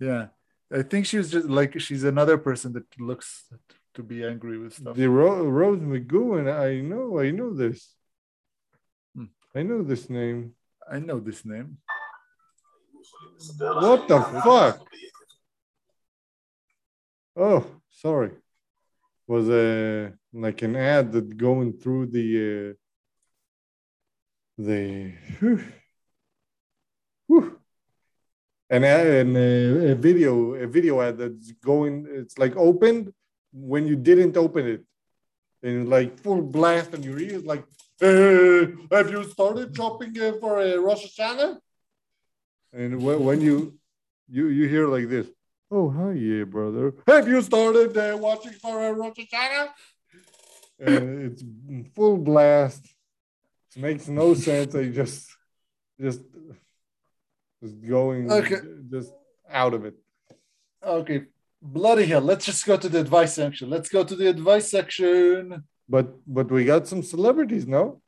yeah i think she was just like she's another person that looks to be angry with stuff The Ro- Rose McGowan. I know. I know this. Hmm. I know this name. i know this name What the fuck? Oh, sorry. Was a like an ad that going through the uh, the whew, whew. ad, an, uh, a video a video ad that's going. It's like opened when you didn't open it, and like full blast on your ears. Like, have you started shopping uh, for a Rosh Hashanah? And when you you you hear like this, oh hi yeah brother, have you started uh, watching for a Rosh Hashanah? And it's full blast. It makes no sense. I just just just going Okay. just out of it. okay Bloody hell. Let's just go to the advice section. Let's go to the advice section. But but we got some celebrities, no?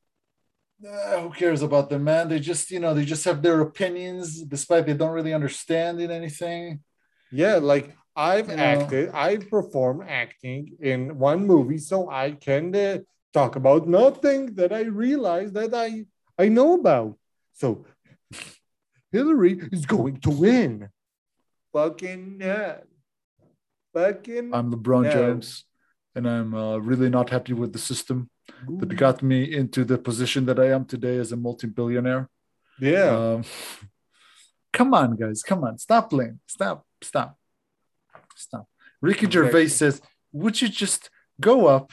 Uh, who cares about them, man? They just, you know, they just have their opinions despite they don't really understand in anything. Yeah, like I've You know. acted, I perform acting in one movie, so I can uh, talk about nothing that I realize that I I know about. So [laughs] Hillary is going to win. Fucking yeah. Fucking I'm LeBron No. James, and I'm uh, really not happy with the system that got me into the position that I am today as a multi-billionaire. yeah. Um, [laughs] come on, guys, come on, stop playing, stop, stop, stop. Ricky Gervais says, "Would you just go up,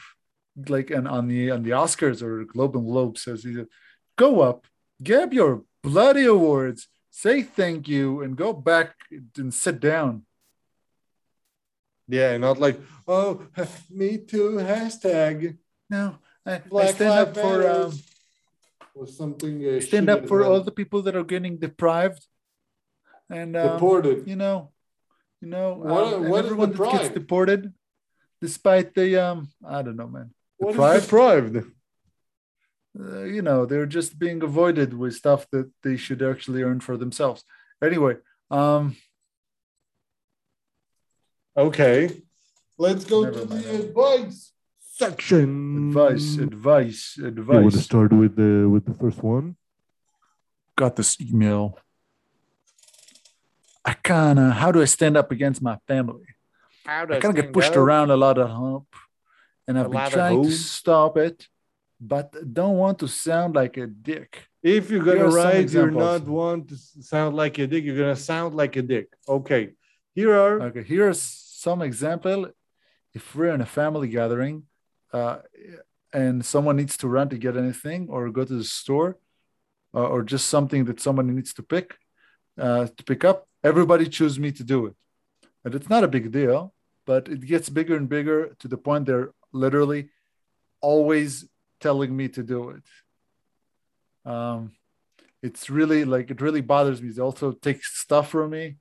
like, and on the on the Oscars or Globe and Globe says, he said, go up, grab your bloody awards, say thank you, and go back and sit down." Yeah, not like, oh, [laughs] me too, hashtag. No, I, I stand up for um, Or something. Uh, stand up for all the people that are getting deprived, and um, deported. you know, you know, What- um, and what is everyone that gets deported, despite the um, I don't know, man. What is deprived? deprived? Uh, you know, they're just being avoided with stuff that they should actually earn for themselves. Anyway, um, Okay, let's go Never to mind. the advice section. advice, advice, advice. You want to start with the with the first one? Got this email. I kind of, how do I stand up against my family? How I kind of get pushed around a lot of hump, and I've A been trying to stop it, but don't want to sound like a dick. If you're gonna Here write, you're not want to sound like a dick. You're gonna sound like a dick. Okay, here are Okay, here's some example. If we're in a family gathering, uh, and someone needs to run to get anything or go to the store, uh, or just something that someone needs to pick, uh, to pick up, everybody choose me to do it, and it's not a big deal, but it gets bigger and bigger to the point they're literally always telling me to do it. Um, it's really like it really bothers me. It also takes stuff from me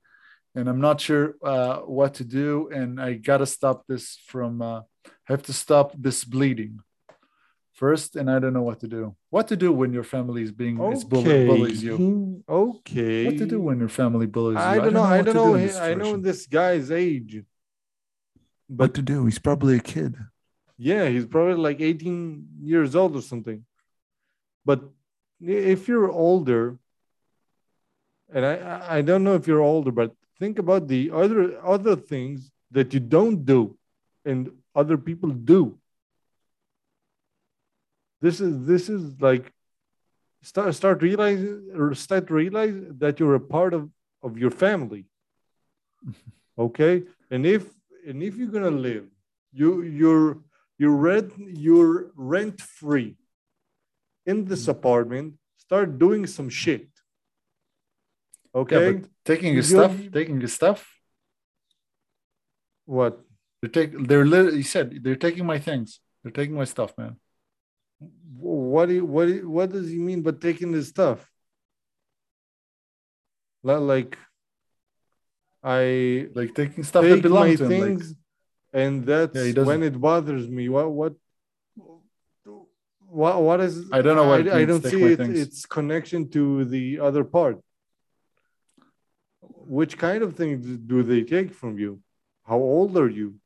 and I'm not sure uh, what to do. And I gotta stop this from. Uh, have to stop this bleeding first, and I don't know what to do. What to do when your family is being okay. bullies you? Okay. What to do when your family bullies you? I don't know. I don't know. in this I know this guy's age. what to do. He's probably a kid. Yeah, he's probably like 18 years old or something. But if you're older, and I I- I don't know if you're older, but think about the other other things that you don't do and other people do. This is this is like start start realizing or start to realize that you're a part of of your family. [laughs] Okay, and if and if you're gonna live, you you're you're rent you're rent free in this mm-hmm. apartment. Start doing some shit. Okay, Yeah, but taking your You- stuff, taking your stuff. what? They're taking. They're. Li- he said they're taking my things. They're taking my stuff, man. What do you, what do you- what does he mean by taking his stuff? Like, I Like taking stuff that take my to him. Like, things, and that's Yeah, when it bothers me. What what what what is? I don't know what I, I don't see it, its connection to the other part. Which kind of things do they take from you? How old are you?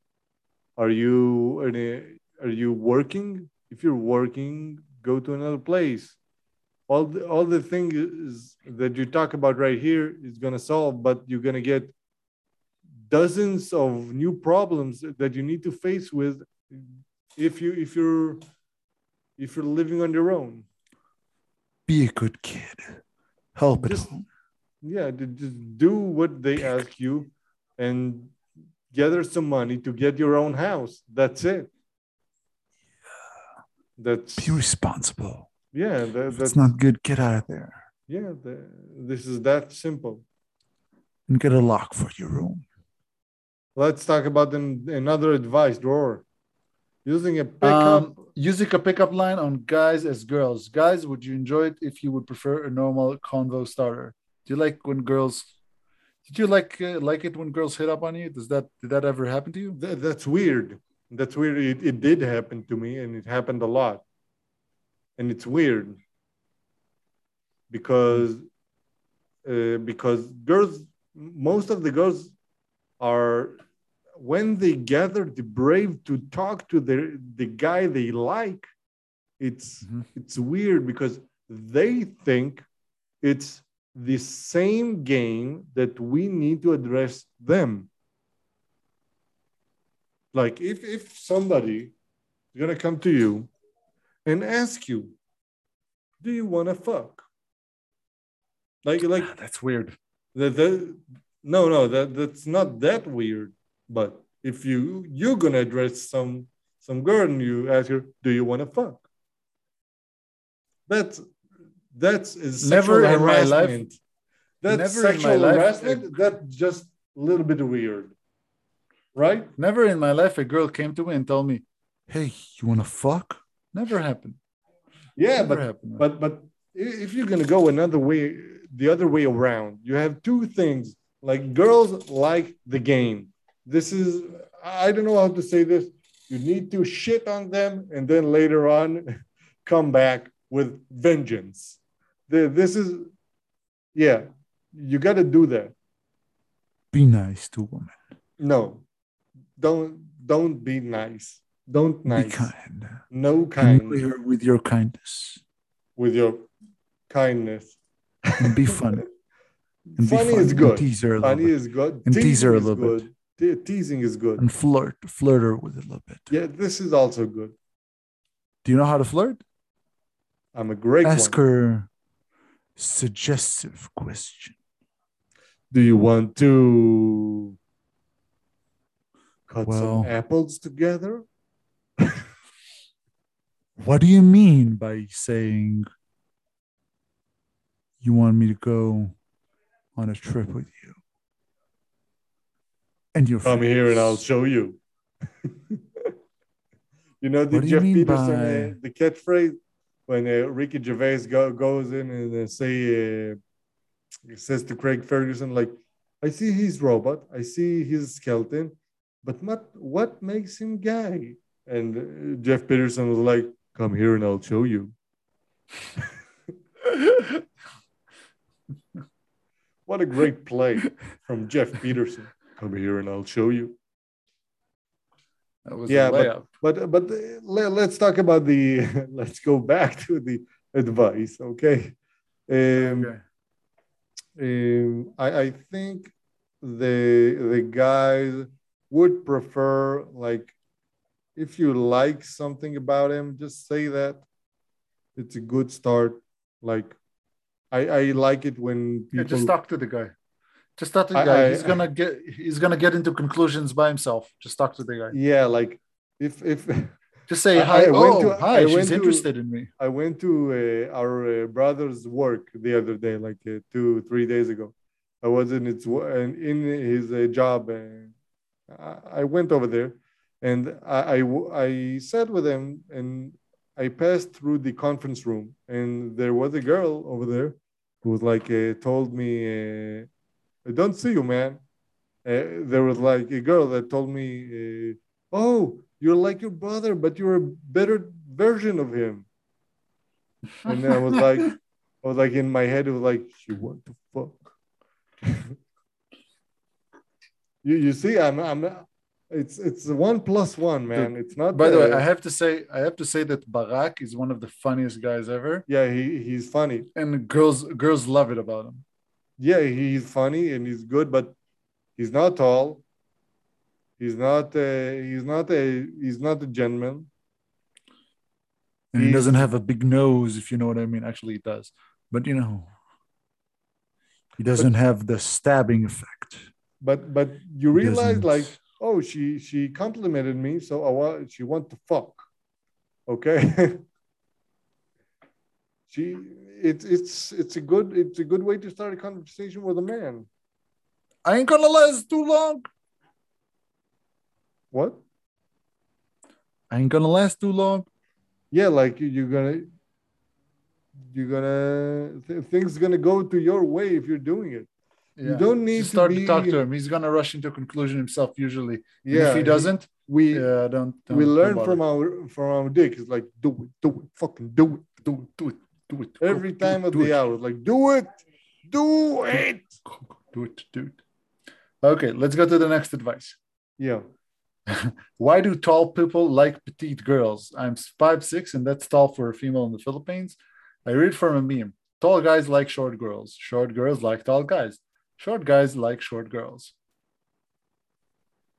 Are you are you working? If you're working, go to another place. All the, all the thing is that you talk about right here is gonna solve, but you're gonna get dozens of new problems that you need to face with if you if you're if you're living on your own. be a good kid. Help it. Just- Yeah, just do what they ask you and gather some money to get your own house. That's it. That's Be responsible. yeah, that, that's it's not good, get out of there yeah, the, this is that simple. and get a lock for your room. Let's talk about an, another advice drawer. Using a pickup. Um, using a pickup line on guys as girls. Guys, would you enjoy it if you would prefer a normal convo starter? Do you like when girls Did you like uh, like it when girls hit up on you? Does that did that ever happen to you? Th- that's weird. That's weird. It, it did happen to me, and it happened a lot. And it's weird because uh, because girls, most of the girls are when they gather the brave to talk to the the guy they like. It's Mhm. it's weird because they think it's the same game that we need to address them like if if somebody is gonna come to you and ask you do you want to fuck? Like like Ah, That's weird. the, the no no that that's not that weird but if you you're gonna address some some girl and you ask her do you want to fuck? That's that's is Never sexual in my life- that's never in my sexual life- harassment that's just a little bit weird right Never in my life a girl came to me and told me, "Hey, you want to fuck?" Never happened. yeah Never but happened. But but if you're gonna go another way, the other way around, you have two things. Like girls like the game. This is I don't know how to say this. You need to shit on them and then later on [laughs] come back with vengeance. This is yeah, you got to do that. be nice to women. No, don't don't be nice. Don't Be nice. kind. No Annoy kind her with your kindness. with your kindness. And be funny. [laughs] And be Funny is good. tease her a little Funny bit. is good. And tease her a little bit. Te- teasing is good. And flirt, flirt her with it a little bit. Yeah, this is also good. Do you know how to flirt? I'm a great Ask one. her suggestive question. Do you want to cut Well- some apples together? [laughs] What do you mean by saying you want me to go on a trip with you? And your Come here and I'll show you. [laughs] you know the you Geoff Peterson, by- uh, the catchphrase when uh, Ricky Gervais go, goes in and uh, say, uh, he says to Craig Ferguson, like, I see his robot, I see his skeleton, but what, what makes him gay? And uh, Geoff Peterson was like, come here and I'll show you. [laughs] What a great play from Geoff Peterson. Come here and I'll show you. That was Yeah, a but- layup. But but uh, let, let's talk about the [laughs] let's go back to the advice, okay? Um, Okay. um, I, I think the the guys would prefer like if you like something about him, just say that. It's a good start. Like I, I like it when Yeah, just talk to the guy. Just talk to the I- guy. I- he's gonna get he's gonna get into conclusions by himself. Just talk to the guy. yeah, like if if [laughs] Just say I- hi. I went oh, to- hi. I She's went to- interested in me. I went to uh, our uh, brother's work the other day, like uh, two, three days ago. I was in its and in his uh, job, and I- I went over there, and I I sat with them and I passed through the conference room, and there was a girl over there who was like uh, told me, uh, "I don't see you, man." Uh, there was like a girl that told me, uh, "Oh, you're like your brother, but you're a better version of him." And then I was like, [laughs] I was like in my head, it was like, she want to fuck. You you see, I'm I'm it's it's one plus one, man. It's not By the way, I have to say I have to say that Barak is one of the funniest guys ever, yeah, he he's funny. and girls girls love it about him. Yeah, he's funny and he's good, but he's not tall. He's not uh, he's not a he's not a gentleman. And he He's- doesn't have a big nose, if you know what I mean. Actually, he does, but you know, he doesn't have the stabbing effect. But but you realize doesn't. like, oh, she she complimented me, so I want she want to fuck. Okay. [laughs] she it's it's it's a good it's a good way to start a conversation with a man. I ain't gonna last too long. What? I ain't gonna last too long. Yeah, like you- you're gonna you're gonna th- things gonna go to your way if you're doing it. You don't need Just to start be. to talk to him. He's gonna rush into a conclusion himself usually. And Yeah, if he doesn't, we yeah, don't. don't we learn from our from our dick. It's like do it, do it, fucking do it. do it, do it, do it. Every do time it, of the it. hour, like do it, do it. Do it, do it. Okay, let's go to the next advice. Yeah. [laughs] Why do tall people like petite girls? I'm five six, and that's tall for a female in the Philippines. I read from a meme. Tall guys like short girls. Short girls like tall guys. Short guys like short girls.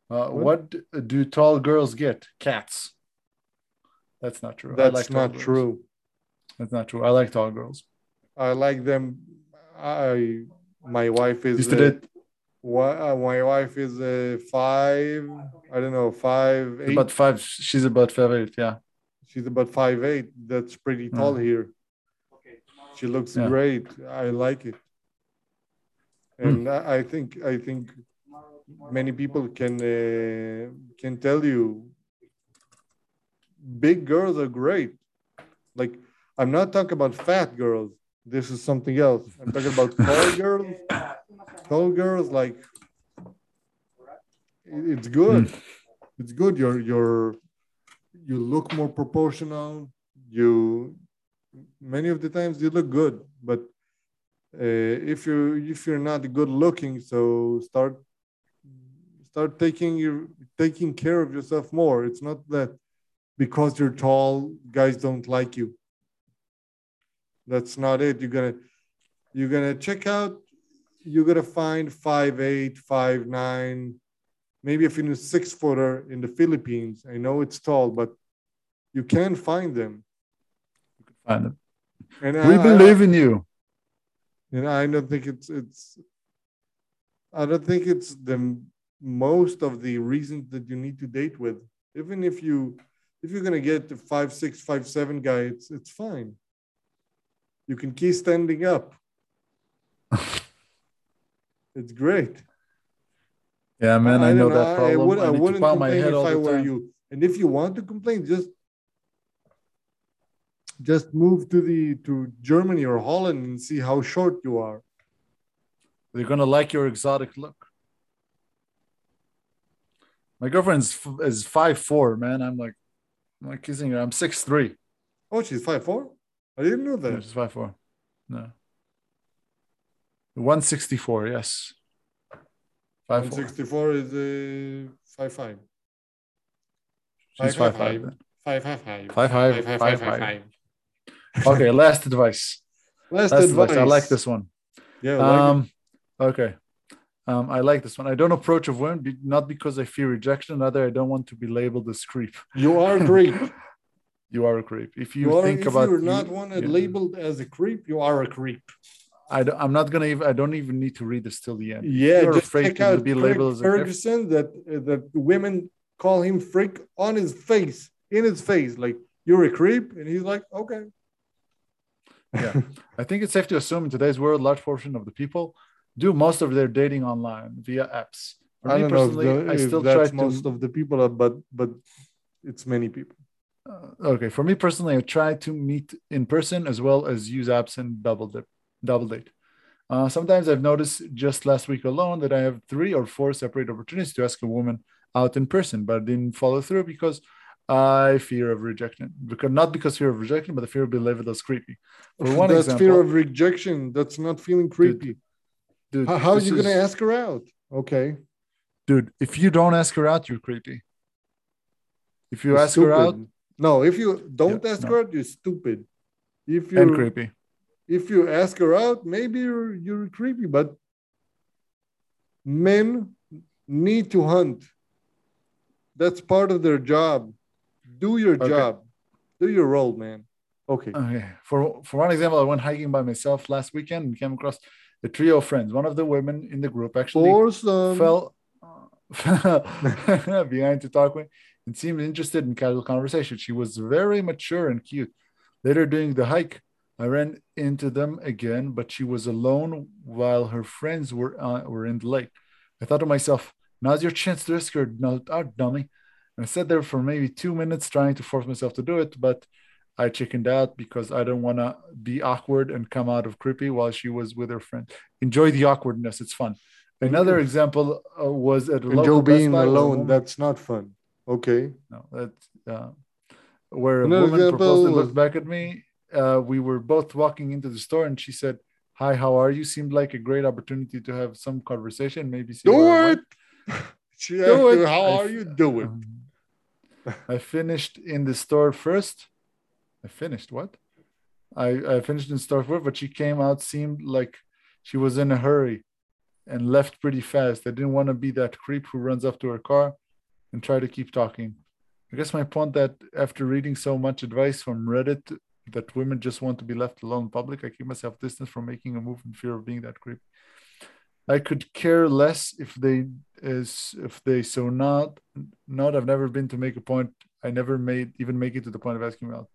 Uh, what? do tall girls get? Cats. That's not true. I That's like not girls. true. That's not true. I like tall girls. I like them. I my wife is uh, Why, uh, my wife is uh, five. I don't know, five eight. about five. She's about five eight. Yeah. She's about five eight. That's pretty tall here. She looks Yeah. great. I like it, and I, I think I think many people can uh, can tell you big girls are great. Like I'm not talking about fat girls. This is something else. I'm talking about [laughs] tall girls. Tall girls like it's good. It's good. You're you're you look more proportional. You many of the times you look good, but uh, if you if you're not good looking, so start start taking your taking care of yourself more. It's not that because you're tall, guys don't like you. That's not it. You're gonna you're gonna check out. You're gonna find five eight, five nine, maybe if a even six footer in the Philippines. I know it's tall, but you can find them. You can Find it. And We I- I- believe in you. And I don't think it's it's I don't think it's the most of the reasons that you need to date with. Even if you if you're gonna get a five six five seven guy, it's it's fine. You can keep standing up. [laughs] it's great. Yeah, man, I, know don't that problem. I, would, I to wouldn't complain head if I were time. you. And if you want to complain, just just move to the to Germany or Holland and see how short you are. They're gonna like your exotic look. My girlfriend's f- is five four, man. I'm like, I'm like kissing her. I'm six three. Oh, she's five four. I didn't know that. she's five four. No. One sixty four. Yes. Five sixty four is uh, five five. She's five. Five five five. Five five. Five, Five five, five. five. Okay, last advice. Last, Last advice. advice. I like this one. Yeah. I like it. Um, okay. Um, I like this one. I don't approach a woman not because I fear rejection, rather I don't want to be labeled as creep. you are great. [laughs] You are a creep. If you, You, are, think if about you're you- not one yeah. labeled as a creep, you are a creep. I don't, I'm not gonna even. I don't even need to read this till the end. Yeah, you're just afraid check to out be labeled as a creep. Ferguson that uh, that women call him freak on his face, in his face, like you're a creep, and he's like, okay. Yeah. [laughs] I think it's safe to assume in today's world, large portion of the people do most of their dating online via apps. For I me don't know if, personally, the- I if still try to. most of the people, but but it's many people. Uh, okay, for me personally, I try to meet in person as well as use apps and double dip, double date. Uh, sometimes I've noticed just last week alone that I have three or four separate opportunities to ask a woman out in person, but I didn't follow through because I fear of rejection. Because not because fear of rejection, but the fear of being labeled as creepy. For one that's example, fear of rejection. That's not feeling creepy. dude, How, how are you gonna ask her out? Okay. dude? If you don't ask her out, you're creepy. If you You're ask her out. No, if you don't Yeah, ask no. her out, you're stupid. If and you creepy. if you ask her out, maybe you're you're creepy, but men need to hunt. That's part of their job. Do your Okay. job. Do your role, man. Okay. Okay. For for one example, I went hiking by myself last weekend and came across a trio of friends. One of the women in the group actually Foursome. fell [laughs] behind to talk with and seemed interested in casual conversation. She was very mature and cute. Later during the hike, I ran into them again, but she was alone while her friends were uh, were in the lake. I thought to myself, "Now's your chance to risk her out, dummy." And I sat there for maybe two minutes trying to force myself to do it, but I chickened out because I don't want to be awkward and come out of creepy while she was with her friend. Enjoy the awkwardness; it's fun. Another example uh, was at a And local Joe Best being alone, that's not fun. Okay. no, that's uh, where a Another woman proposed and looked back at me. Uh, we were both walking into the store, and she said, "Hi, how are you?" Seemed like a great opportunity to have some conversation. Maybe see Do it. [laughs] She Do it. how I are you? Do it. Um, I finished in the store first. I finished what? I, I finished in store first, but she came out, seemed like she was in a hurry and left pretty fast. I didn't want to be that creep who runs up to her car and try to keep talking. I guess my point that after reading so much advice from Reddit that women just want to be left alone in public, I keep myself distance from making a move in fear of being that creep. I could care less if they is if they so not not. I've never been to make a point. I never made even make it to the point of asking out.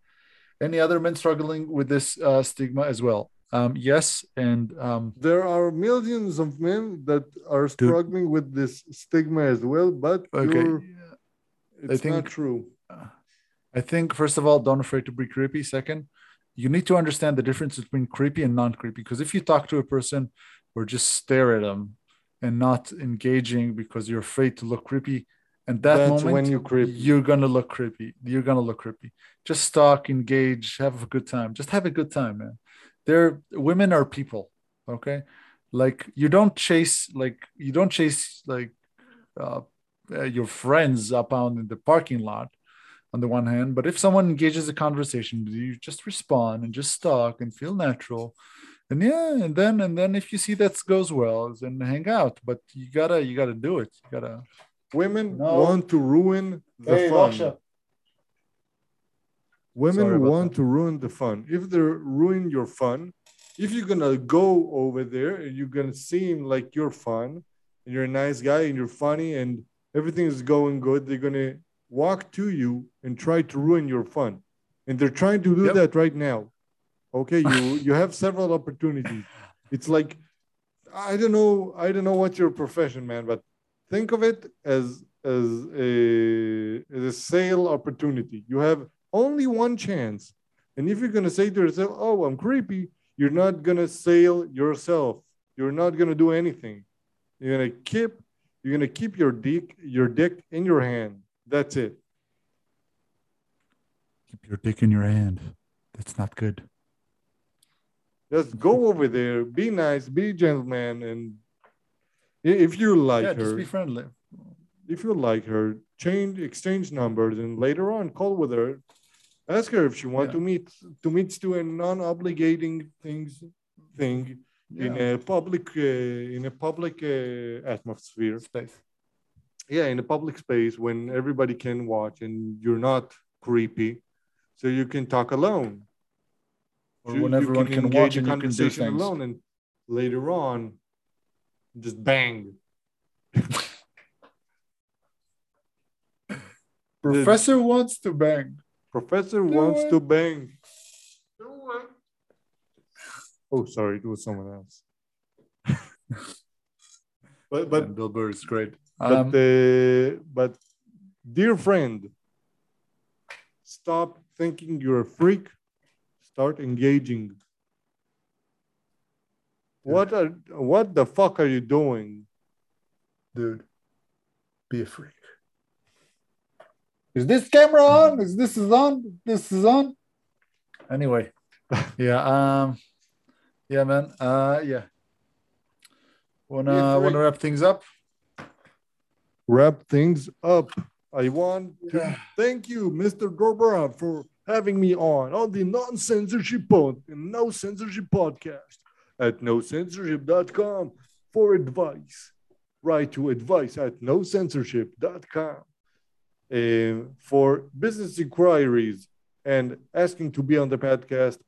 Any other men struggling with this uh, stigma as well? Um, yes, and um, There are millions of men that are struggling with this stigma as well, but okay. it's think- not true. I think first of all, don't afraid to be creepy. Second, you need to understand the difference between creepy and non-creepy. Because if you talk to a person or just stare at them and not engaging because you're afraid to look creepy, and that That's moment when you creepy. you're gonna look creepy. You're gonna look creepy. Just talk, engage, have a good time. Just have a good time, man. They're women are people, okay? Like you don't chase like you don't chase like uh, uh, your friends up on in the parking lot on the one hand but if someone engages a conversation you just respond and just talk and feel natural and yeah and then and then if you see that goes well then hang out but you gotta you gotta do it you gotta Women No. want to ruin the Hey, fun. Raksha. Women Sorry about want that. to ruin the fun. If they ruin your fun, if you're gonna go over there and you're gonna seem like you're fun and you're a nice guy and you're funny and everything is going good, they're gonna walk to you and try to ruin your fun. And they're trying to do Yep. that right now. Okay, you you have several opportunities. It's like I don't know, I don't know what's your profession, man, but think of it as as a, as a sale opportunity. You have only one chance. And if you're gonna say to yourself, "Oh, I'm creepy," you're not gonna sell yourself. You're not gonna do anything. You're gonna keep you're gonna keep your dick your dick in your hand. That's it. keep your dick in your hand that's not good Just go over there, be nice, be a gentleman, and if you like yeah her, just be friendly if you like her, change exchange numbers, and later on call with her. Ask her if she wants Yeah. to meet to meet to a non-obligating things thing in a public uh, in a public uh, atmosphere. space Yeah, in a public space when everybody can watch and you're not creepy, so you can talk alone. Or You- when you everyone can, engage watch in and you can do conversation things alone, and later on, just bang. [laughs] professor wants to bang Professor Do wants it. to bang. Oh, sorry, it was someone else. [laughs] but but and bill burr is great but um, uh, but dear friend, stop thinking you're a freak. Start engaging. What are what the fuck are you doing? dude be a freak is this camera on is this is on this is on anyway [laughs] yeah um yeah man uh yeah wanna Be a freak. wanna wrap things up Wrap things up. I want to Yeah. thank you, Mr. Gorbera, for having me on on the non censorship pod, NoSensorship podcast at nosensorship.com for advice. Write to advice at nosensorship.com. Uh, for business inquiries and asking to be on the podcast,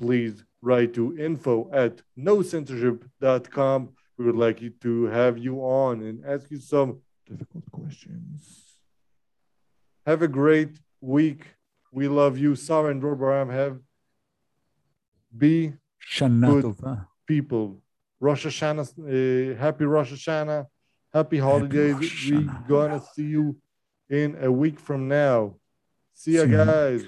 please write to info at nosensorship.com. We would like you to have you on and ask you some difficult questions. Have a great week. We love you. Sarah and Robaram have be Shana Good. Tova. people. Rosh Hashanah, uh, happy Rosh Hashanah, happy holidays. Rosh we Hashanah. gonna see you in a week from now. See See ya. guys.